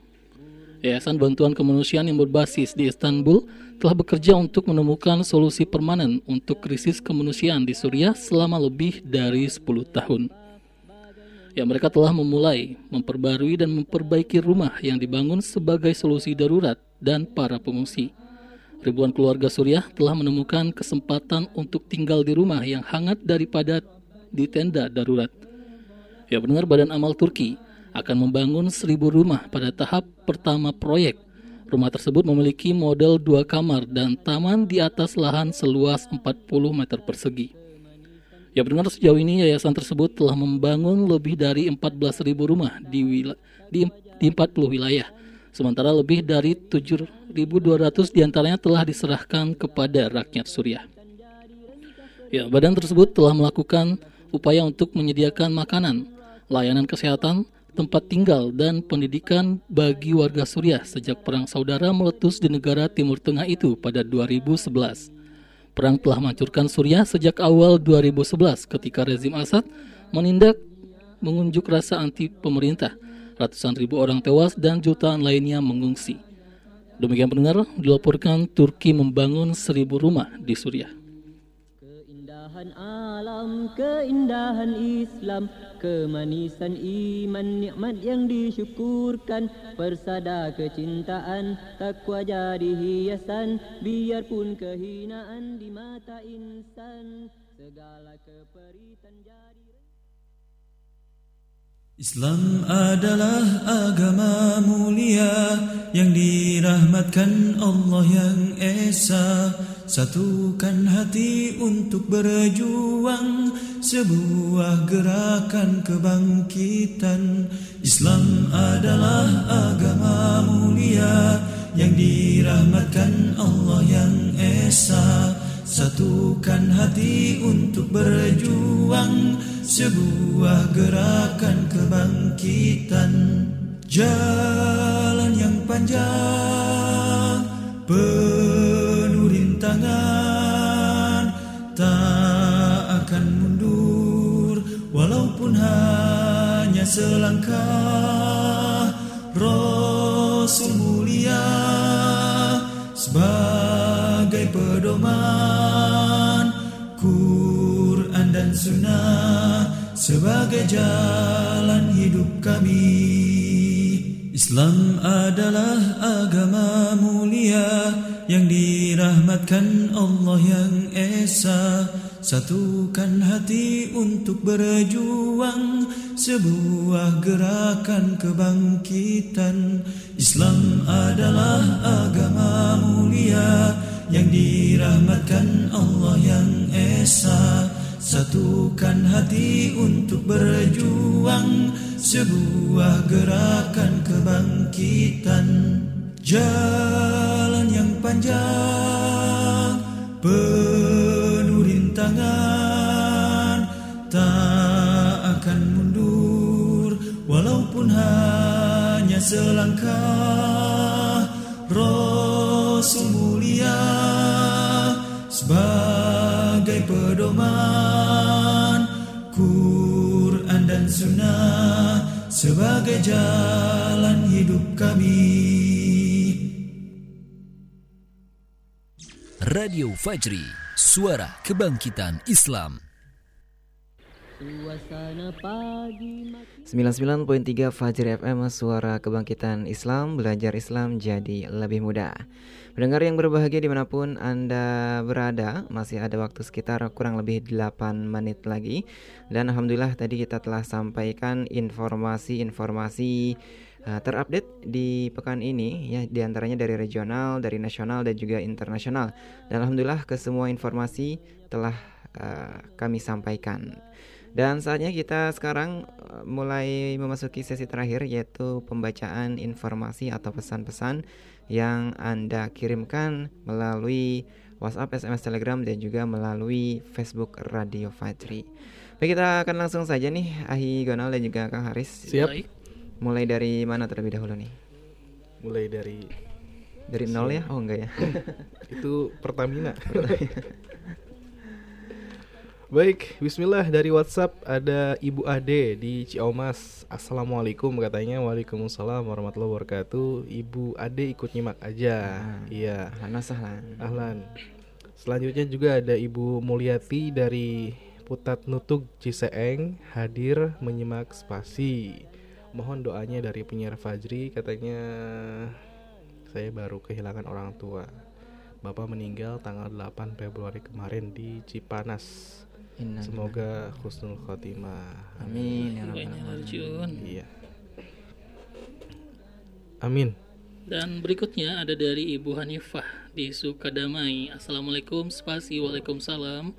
Yayasan Bantuan Kemanusiaan yang berbasis di Istanbul telah bekerja untuk menemukan solusi permanen untuk krisis kemanusiaan di Suriah selama lebih dari 10 tahun. Ya, mereka telah memulai memperbarui dan memperbaiki rumah yang dibangun sebagai solusi darurat dan para pengungsi. Ribuan keluarga Suriah telah menemukan kesempatan untuk tinggal di rumah yang hangat daripada di tenda darurat. Ya, benar Badan Amal Turki akan membangun seribu rumah pada tahap pertama proyek. Rumah tersebut memiliki model dua kamar dan taman di atas lahan seluas 40 meter persegi. Ya benar sejauh ini yayasan tersebut telah membangun lebih dari 14.000 rumah di, wil di, di 40 wilayah. Sementara lebih dari 7.200 di antaranya telah diserahkan kepada rakyat Suriah. Ya, badan tersebut telah melakukan upaya untuk menyediakan makanan, layanan kesehatan, tempat tinggal dan pendidikan bagi warga Suriah sejak perang saudara meletus di negara Timur Tengah itu pada 2011. Perang telah menghancurkan Suriah sejak awal 2011 ketika rezim Assad menindak mengunjuk rasa anti pemerintah. Ratusan ribu orang tewas dan jutaan lainnya mengungsi. Demikian pendengar, dilaporkan Turki membangun seribu rumah di Suriah. Keindahan alam, keindahan Islam, kemanisan iman, nikmat yang disyukurkan, persada kecintaan, takwa jadi hiasan, biarpun kehinaan di mata insan, segala keperitan jadi Islam adalah agama mulia yang dirahmatkan Allah yang Esa. Satukan hati untuk berjuang sebuah gerakan kebangkitan. Islam adalah agama mulia yang dirahmatkan Allah yang Esa. Satukan hati untuk berjuang sebuah gerakan kebangkitan Jalan yang panjang penuh rintangan Tak akan mundur walaupun hanya selangkah Rasul mulia sebagai pedoman Sunnah sebagai jalan hidup kami. Islam adalah agama mulia yang dirahmatkan Allah yang Esa. Satukan hati untuk berjuang sebuah gerakan kebangkitan. Islam adalah agama mulia yang dirahmatkan Allah yang Esa Satukan hati untuk berjuang sebuah gerakan kebangkitan. Jalan yang panjang penuh rintangan Tak akan mundur. Walaupun hanya selangkah Rasul mulia sebagai pedoman Quran dan Sunnah sebagai jalan hidup kami Radio Fajri, suara kebangkitan Islam. Suasana pagi makin 99.3 Fajri FM Suara Kebangkitan Islam Belajar Islam jadi lebih mudah Pendengar yang berbahagia di mana pun Anda berada Masih ada waktu sekitar kurang lebih 8 menit lagi Dan Alhamdulillah tadi kita telah sampaikan informasi-informasi uh, terupdate di pekan ini ya di antaranya dari regional, dari nasional dan juga internasional. Dan alhamdulillah ke semua informasi telah uh, kami sampaikan. Dan saatnya kita sekarang uh, mulai memasuki sesi terakhir yaitu pembacaan informasi atau pesan-pesan yang Anda kirimkan melalui WhatsApp, SMS, Telegram dan juga melalui Facebook Radio Fajri. Baik, kita akan langsung saja nih Ahi Gonal dan juga Kang Haris. Siap. Mulai dari mana terlebih dahulu nih? Mulai dari Dari nol ya? Oh enggak ya. Itu Pertamina. Baik, Bismillah dari WhatsApp ada Ibu Ade di Ciamas. Assalamualaikum katanya. Waalaikumsalam warahmatullahi wabarakatuh. Ibu Ade ikut nyimak aja. Iya. Ahlan sahlan. Ahlan. Selanjutnya juga ada Ibu Mulyati dari Putat Nutug Ciseeng hadir menyimak spasi. Mohon doanya dari penyiar Fajri katanya saya baru kehilangan orang tua. Bapak meninggal tanggal 8 Februari kemarin di Cipanas. Innalillahi. Semoga husnul khotimah. Amin ya rabbal inna alamin. rajiun. Iya. Amin. Dan berikutnya ada dari Ibu Hanifah di Sukadamai. Assalamualaikum, spasi waalaikumsalam.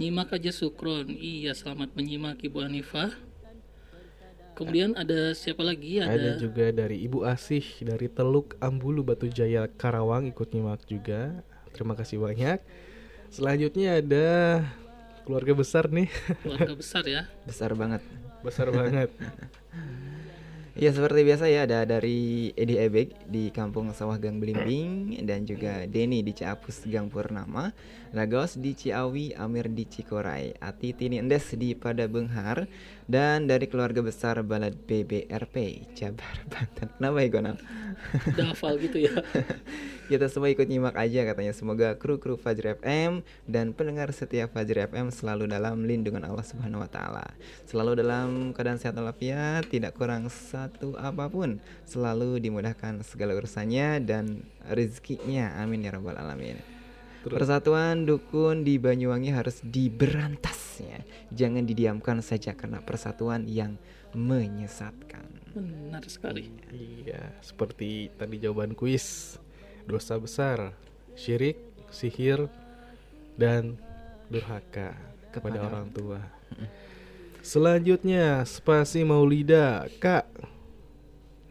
Nyimak aja Sukron. Iya, selamat menyimak Ibu Hanifah. Kemudian ada siapa lagi? Ada Ada, juga dari Ibu Asih dari Teluk Ambulu Batu Jaya Karawang ikut nyimak juga. Terima kasih banyak. Selanjutnya ada keluarga besar nih. keluarga besar ya. Besar banget. besar banget. Ya seperti biasa ya ada dari Edi Ebek di Kampung Sawah Gang Belimbing dan juga Denny di Ciapus Gang Purnama, Lagos di Ciawi, Amir di Cikorai, Ati Tini Endes di Pada Benghar dan dari keluarga besar Balad BBRP Jabar Banten. Kenapa ya Gonal? Udah hafal gitu ya. Kita semua ikut nyimak aja katanya. Semoga kru-kru Fajri FM dan pendengar setiap Fajri FM selalu dalam lindungan Allah Subhanahu wa taala. Selalu dalam keadaan sehat walafiat, tidak kurang satu apa pun. Selalu dimudahkan segala urusannya dan rezekinya. Amin ya rabbal alamin. Persatuan dukun di Banyuwangi harus diberantas ya. Jangan didiamkan saja karena persatuan yang menyesatkan. Benar sekali. Iya, seperti tadi jawaban kuis. Dosa besar, syirik, sihir, dan durhaka kepada Kepada orang tua. Selanjutnya, spasi Maulida, Kak.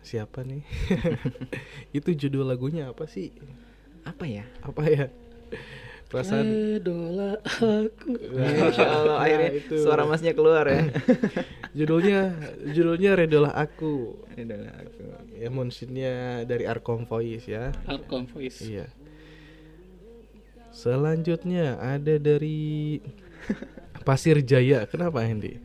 Siapa nih? Itu judul lagunya apa sih? Apa ya? Apa ya? Perasaan Idola aku. Masya Allah, akhirnya suara masnya keluar ya. judulnya judulnya Redolah Aku. Redolah Aku. Ya musiknya dari Arkom Voice ya. Arkom Voice. Iya. Selanjutnya ada dari Pasir Jaya. Kenapa Hendy?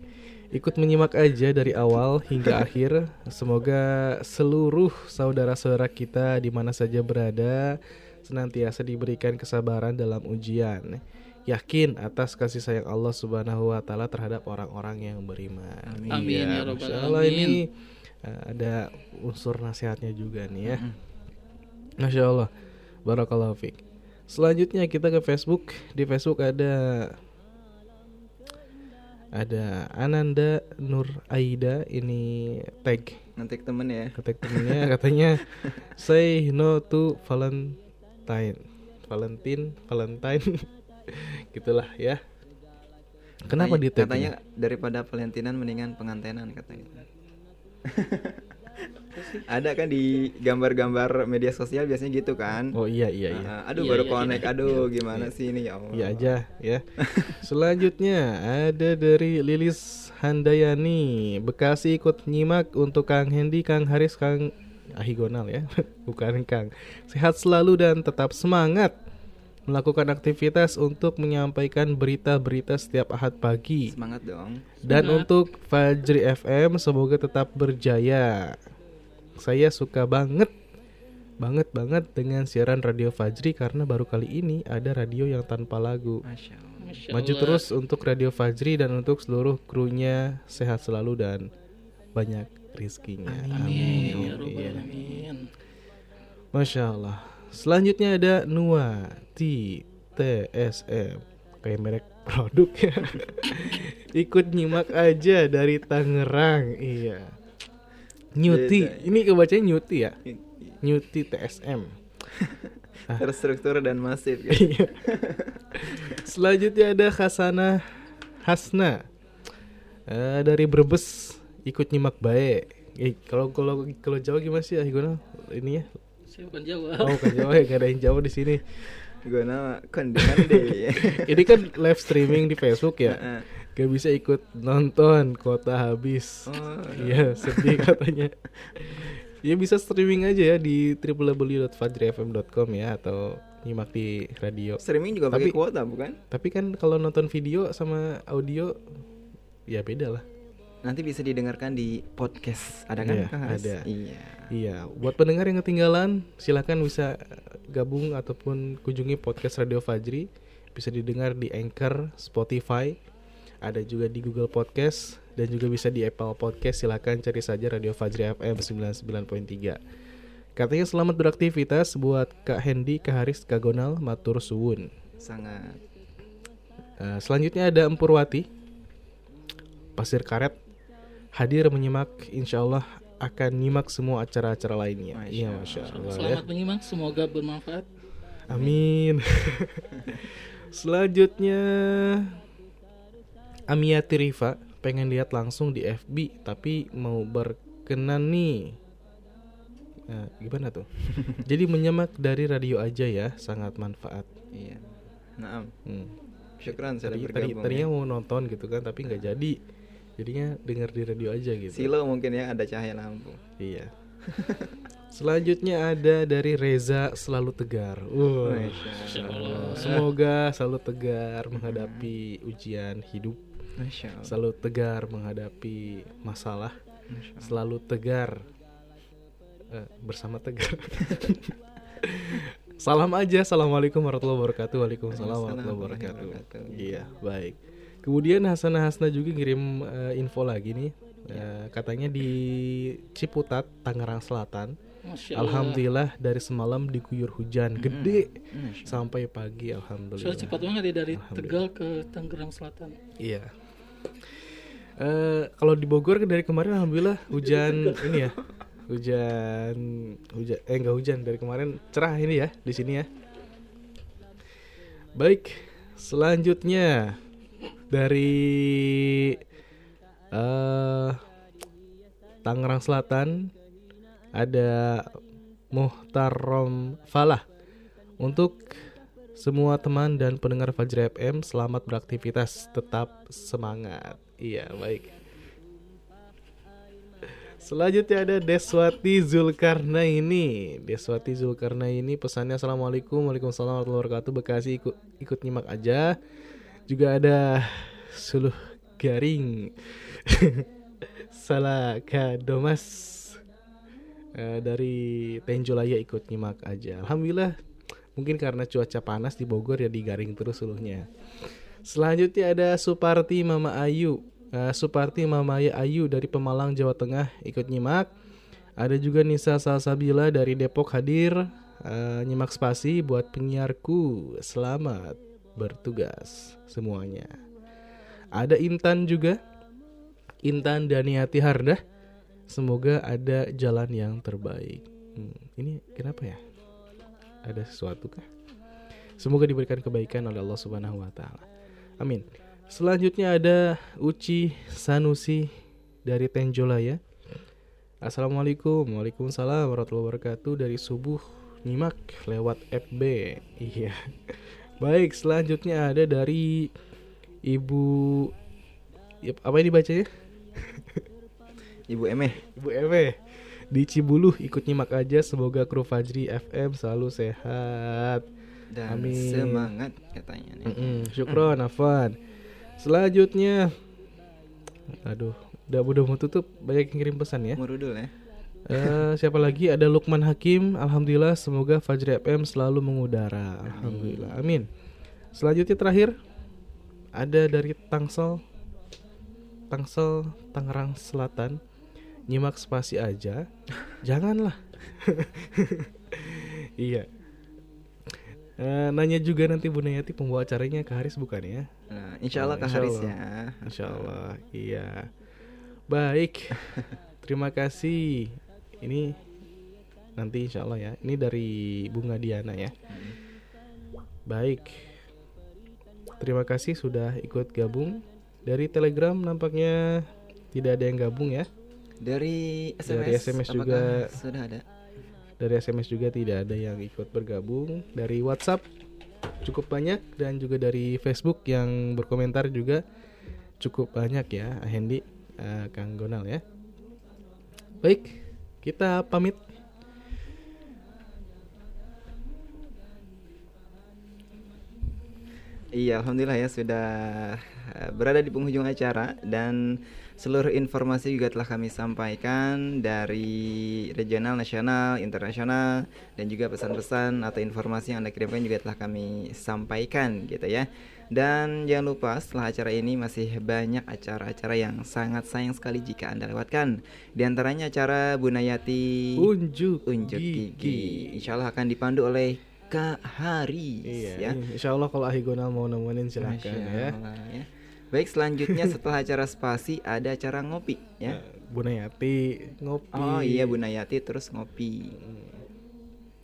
Ikut menyimak aja dari awal hingga akhir. Semoga seluruh saudara-saudara kita di mana saja berada senantiasa diberikan kesabaran dalam ujian. Yakin atas kasih sayang Allah Subhanahu wa taala terhadap orang-orang yang beriman. Amin, Iya, ya Rabbal Masya Allah Alamin. ini uh, ada unsur nasihatnya juga nih ya. Masya Allah. Barakallahu fiik. Selanjutnya kita ke Facebook. Di Facebook ada ada Ananda Nur Aida ini tag Ngetik temen ya. tag temennya katanya say no to Valentine Valentine Valentine gitulah ya kenapa di tag Katanya daripada Valentinan mendingan pengantenan katanya. Ada kan di gambar-gambar media sosial biasanya gitu kan? Oh iya iya iya. Ah, aduh Iya, baru iya, connect, iya. aduh gimana sih ini ya Allah. Iya aja ya. Selanjutnya ada dari Lilis Handayani Bekasi ikut nyimak untuk Kang Hendy, Kang Haris, Kang Ahigonal ya, bukan Kang. Sehat selalu dan tetap semangat melakukan aktivitas untuk menyampaikan berita-berita setiap ahad pagi. Semangat dong. Dan Semangat. untuk Fajri FM semoga tetap berjaya. Saya suka banget banget banget dengan siaran radio Fajri karena baru kali ini ada radio yang tanpa lagu. Masya Allah. Masya Maju terus untuk radio Fajri dan untuk seluruh krunya sehat selalu dan banyak rizkinya. Amin. Ya Iya. Rabbal Alamin. Masya Allah. Selanjutnya ada Nua T TSM kayak merek produk ya. Ikut nyimak aja dari Tangerang. Iya. Nyuti. Ini kebacanya Nyuti ya. Nyuti TSM. Terstruktur dan masif kan? Iya. Selanjutnya ada Hasana Hasna Eh, dari Brebes ikut nyimak baik. Eh, kalau kalau kalau Jawa gimana sih Ahigona ini ya? Saya bukan Jawa. Oh, bukan Jawa ya, gak ada yang Jawa di sini. Gue nama kondengan deh. ini kan live streaming di Facebook ya. Heeh. Gak bisa ikut nonton kota habis. Oh. Iya, sedih katanya. Ya bisa streaming aja ya di www.fajrifm.com ya atau nyimak di radio. Streaming juga pakai kuota bukan? Tapi kan kalau nonton video sama audio ya beda lah. Nanti bisa didengarkan di podcast. Ada kan? Iya, Kang Haris? ada. Iya. Iya, buat pendengar yang ketinggalan, silakan bisa gabung ataupun kunjungi podcast Radio Fajri. Bisa didengar di Anchor, Spotify, ada juga di Google Podcast dan juga bisa di Apple Podcast. Silakan cari saja Radio Fajri FM 99.3. Katanya selamat beraktivitas buat Kak Hendy, Kak Haris, Kak Gonal, Matur Suwun. Sangat. Eh, selanjutnya ada Empurwati Pasir Karet hadir menyimak insya Allah akan nyimak semua acara-acara lainnya. Iya, masya Allah ya. Selamat menyimak, semoga bermanfaat. Amin. Selanjutnya Amiati Riva pengen lihat langsung di FB tapi mau berkenan nih. Nah, gimana tuh? Jadi menyimak dari radio aja ya, sangat manfaat. Iya. Naam. Hmm. Syukran sudah Tadi, tadi, tadinya ya. mau nonton gitu kan, tapi nggak jadi. Jadinya dengar di radio aja gitu. Silo mungkin ya ada cahaya lampu. Iya. Selanjutnya ada dari Reza selalu tegar. Masya Allah. Semoga selalu tegar menghadapi ujian hidup. Selalu tegar menghadapi masalah. Selalu tegar eh, bersama tegar. Salam aja. Assalamualaikum warahmatullahi wabarakatuh. Waalaikumsalam warahmatullahi wabarakatuh. Iya, baik. Kemudian Hasanah Hasna juga ngirim eh, info lagi nih. Eh, katanya di Ciputat, Tangerang Selatan. Masya Allah. Alhamdulillah dari semalam diguyur hujan gede sampai pagi Soalnya alhamdulillah. cepat banget ya dari Tegal ke Tangerang Selatan. Iya. Eh kalau di Bogor dari kemarin alhamdulillah hujan ini ya. Hujan hujan eh enggak hujan dari kemarin cerah ini ya di sini ya. Baik, selanjutnya dari eh Tangerang Selatan ada Muhtarom Falah. Untuk semua teman dan pendengar Fajri FM selamat beraktivitas tetap semangat. Iya baik. Selanjutnya ada Deswati Zulkarnaini. Deswati Zulkarnaini pesannya Assalamualaikum Waalaikumsalam warahmatullahi wabarakatuh. Bekasi ikut, ikut nyimak aja Juga ada Suluh Garing. Salah Kadomas Eh, Dari Tenjolaya ikut nyimak aja. Alhamdulillah Mungkin karena cuaca panas di Bogor ya digaring terus suluhnya. Selanjutnya ada Suparti Mama Ayu. Eh, Suparti Mama Ayu dari Pemalang Jawa Tengah ikut nyimak. Ada juga Nisa Salsabila dari Depok hadir. Eh, Nyimak spasi buat penyiarku. Selamat bertugas semuanya Ada Intan juga Intan Daniati Hardah Semoga ada jalan yang terbaik Hmm, Ini kenapa ya? Ada sesuatu kah? Semoga diberikan kebaikan oleh Allah Subhanahu wa taala. Amin. Selanjutnya ada Uci Sanusi dari Tenjolaya. Assalamualaikum, waalaikumsalam warahmatullahi wabarakatuh dari subuh nyimak lewat FB. Iya. Baik, selanjutnya ada dari Ibu Yap, apa ini bacanya? Ibu Emeh. Ibu Emeh di Cibuluh ikut nyimak aja semoga kru Fajri FM selalu sehat Dan Amin. semangat katanya nih. Mm-mm, syukron Afan selanjutnya aduh udah udah mau tutup banyak yang kirim pesan ya Murudul ya. Eh, siapa lagi? Ada Lukman Hakim. Alhamdulillah semoga Fajri FM selalu mengudara. Alhamdulillah. Amin. Selanjutnya terakhir ada dari Tangsel Tangsel Tangerang Selatan. Nyimak spasi aja. Janganlah. Iya. Eh, nanya juga nanti Bu Nayati pembawa acaranya ke Haris bukan ya? Nah, insya Allah Oh, ke Haris Allah. ya. Insya Allah, iya. Baik, terima kasih. Ini nanti insya Allah ya. Ini dari Bunga Diana ya. Baik, terima kasih sudah ikut gabung. Dari Telegram nampaknya tidak ada yang gabung ya. Dari SMS, Dari SMS juga sudah ada? Dari SMS juga tidak ada yang ikut bergabung. Dari WhatsApp cukup banyak dan juga dari Facebook yang berkomentar juga cukup banyak ya, Hendi, eh, Kang Gonal ya. Baik, kita pamit. Iya, alhamdulillah ya sudah eh, berada di penghujung acara dan seluruh informasi juga telah kami sampaikan dari regional, nasional, internasional dan juga pesan-pesan atau informasi yang Anda kirimkan juga telah kami sampaikan gitu ya. Dan jangan lupa setelah acara ini masih banyak acara-acara yang sangat sayang sekali jika Anda lewatkan. Di antaranya acara Bunayati Unjuk, Unjuk Gigi. Insya Allah akan dipandu oleh Kak Haris Iya, ya. Insya Allah kalau Ahi Gonal mau nemenin silakan Masya ya. Ya. Baik selanjutnya setelah acara spasi ada acara ngopi ya. Bu Nayati ngopi. Oh iya Bu Nayati terus ngopi.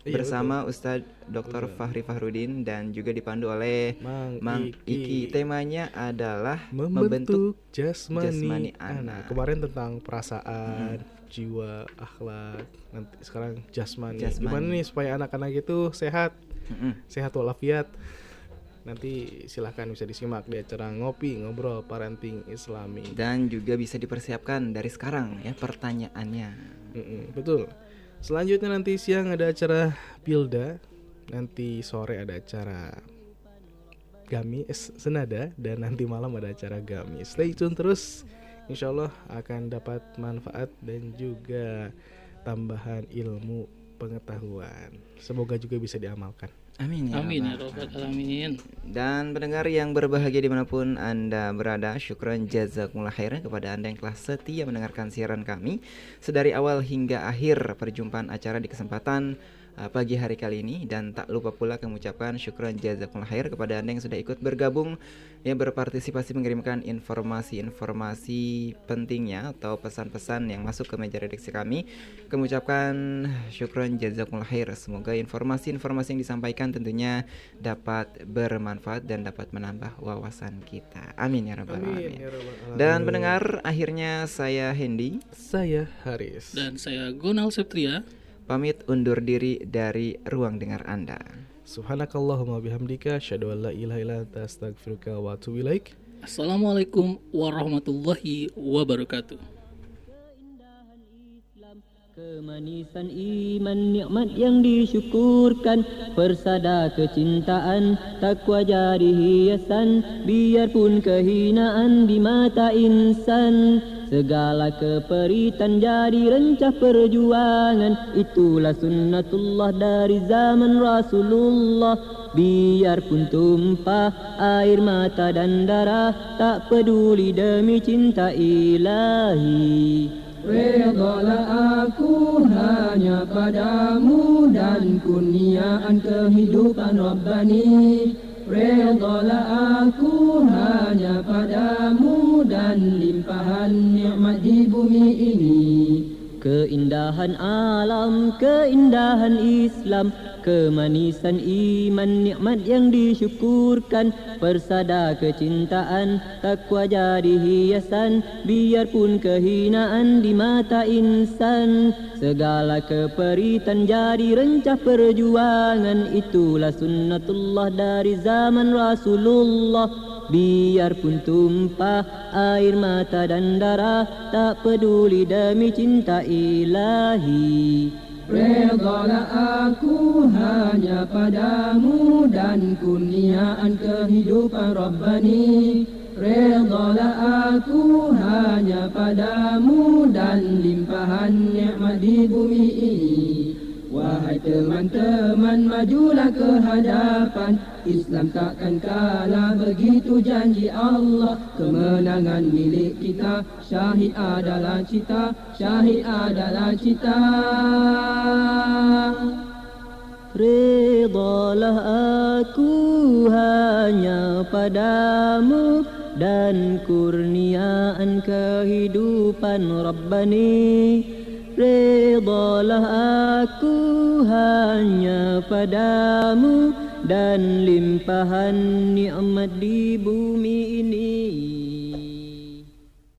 Iya, Bersama Ustadz Dr. Fahri Fahrudin dan juga dipandu oleh Mang Mang Iki. Iki. Temanya adalah membentuk jasmani, jasmani anak. anak. Kemarin tentang perasaan, jiwa, akhlak. Nanti sekarang jasmani. Jasmani. Gimana nih supaya anak-anak itu sehat, Mm-mm. sehat walafiat. Nanti silahkan bisa disimak di acara ngopi ngobrol parenting Islami. Dan juga bisa dipersiapkan dari sekarang ya pertanyaannya. Mm-mm, betul. Selanjutnya nanti siang ada acara Pilda, nanti sore ada acara Gami eh, Senada dan nanti malam ada acara Gami. Stay tune terus, insya Allah akan dapat manfaat dan juga tambahan ilmu pengetahuan. Semoga juga bisa diamalkan. Amin ya Amin ya Rabbal alamin. Dan pendengar yang berbahagia di mana pun Anda berada Syukran jazakumullah khairan kepada Anda yang telah setia mendengarkan siaran kami Sedari awal hingga akhir perjumpaan acara di kesempatan pagi hari kali ini Dan tak lupa pula kami ucapkan syukran jazakumullah khair kepada Anda yang sudah ikut bergabung Yang berpartisipasi mengirimkan informasi-informasi pentingnya Atau pesan-pesan yang masuk ke meja redaksi kami Kami ucapkan syukran jazakumullah khair Semoga informasi-informasi yang disampaikan tentunya dapat bermanfaat dan dapat menambah wawasan kita. Amin ya rabbal Amin alamin. ya alamin. Dan pendengar, akhirnya saya Hendy Saya Haris. Dan saya Gonal Septria. Pamit undur diri dari ruang dengar Anda. Subhanakallahumma bihamdika asyhadu an la ilaha illa anta astaghfiruka wa atubu ilaik. Assalamualaikum warahmatullahi wabarakatuh. Kemanisan iman nikmat yang disyukurkan Persada kecintaan takwa jadi hiasan Biarpun kehinaan di mata insan Segala keperitan jadi rencah perjuangan. Itulah sunnatullah dari zaman Rasulullah. Biarpun tumpah air mata dan darah Tak peduli demi cinta ilahi. Redalah aku hanya padamu dan kurniaan kehidupan Rabbani Redalah aku hanya padamu dan limpahan nikmat di bumi ini Keindahan alam, keindahan Islam Kemanisan iman, nikmat yang disyukurkan Persada kecintaan, takwa jadi hiasan Biarpun kehinaan di mata insan. Segala keperitan jadi rencah perjuangan Itulah sunnatullah dari zaman Rasulullah Biarpun tumpah air mata dan darah Tak peduli demi cinta ilahi. Redalah aku hanya padamu dan kurniaan kehidupan Rabbani. Redalah aku hanya padamu dan limpahan nikmat di bumi ini Wahai teman-teman majulah ke hadapan. Islam takkan kalah begitu janji Allah. Kemenangan milik kita Syahid adalah cita Syahid adalah cita. Redalah aku hanya padamu Dan kurniaan kehidupan Rabbani Redalah aku hanya padamu Dan limpahan nikmat di bumi ini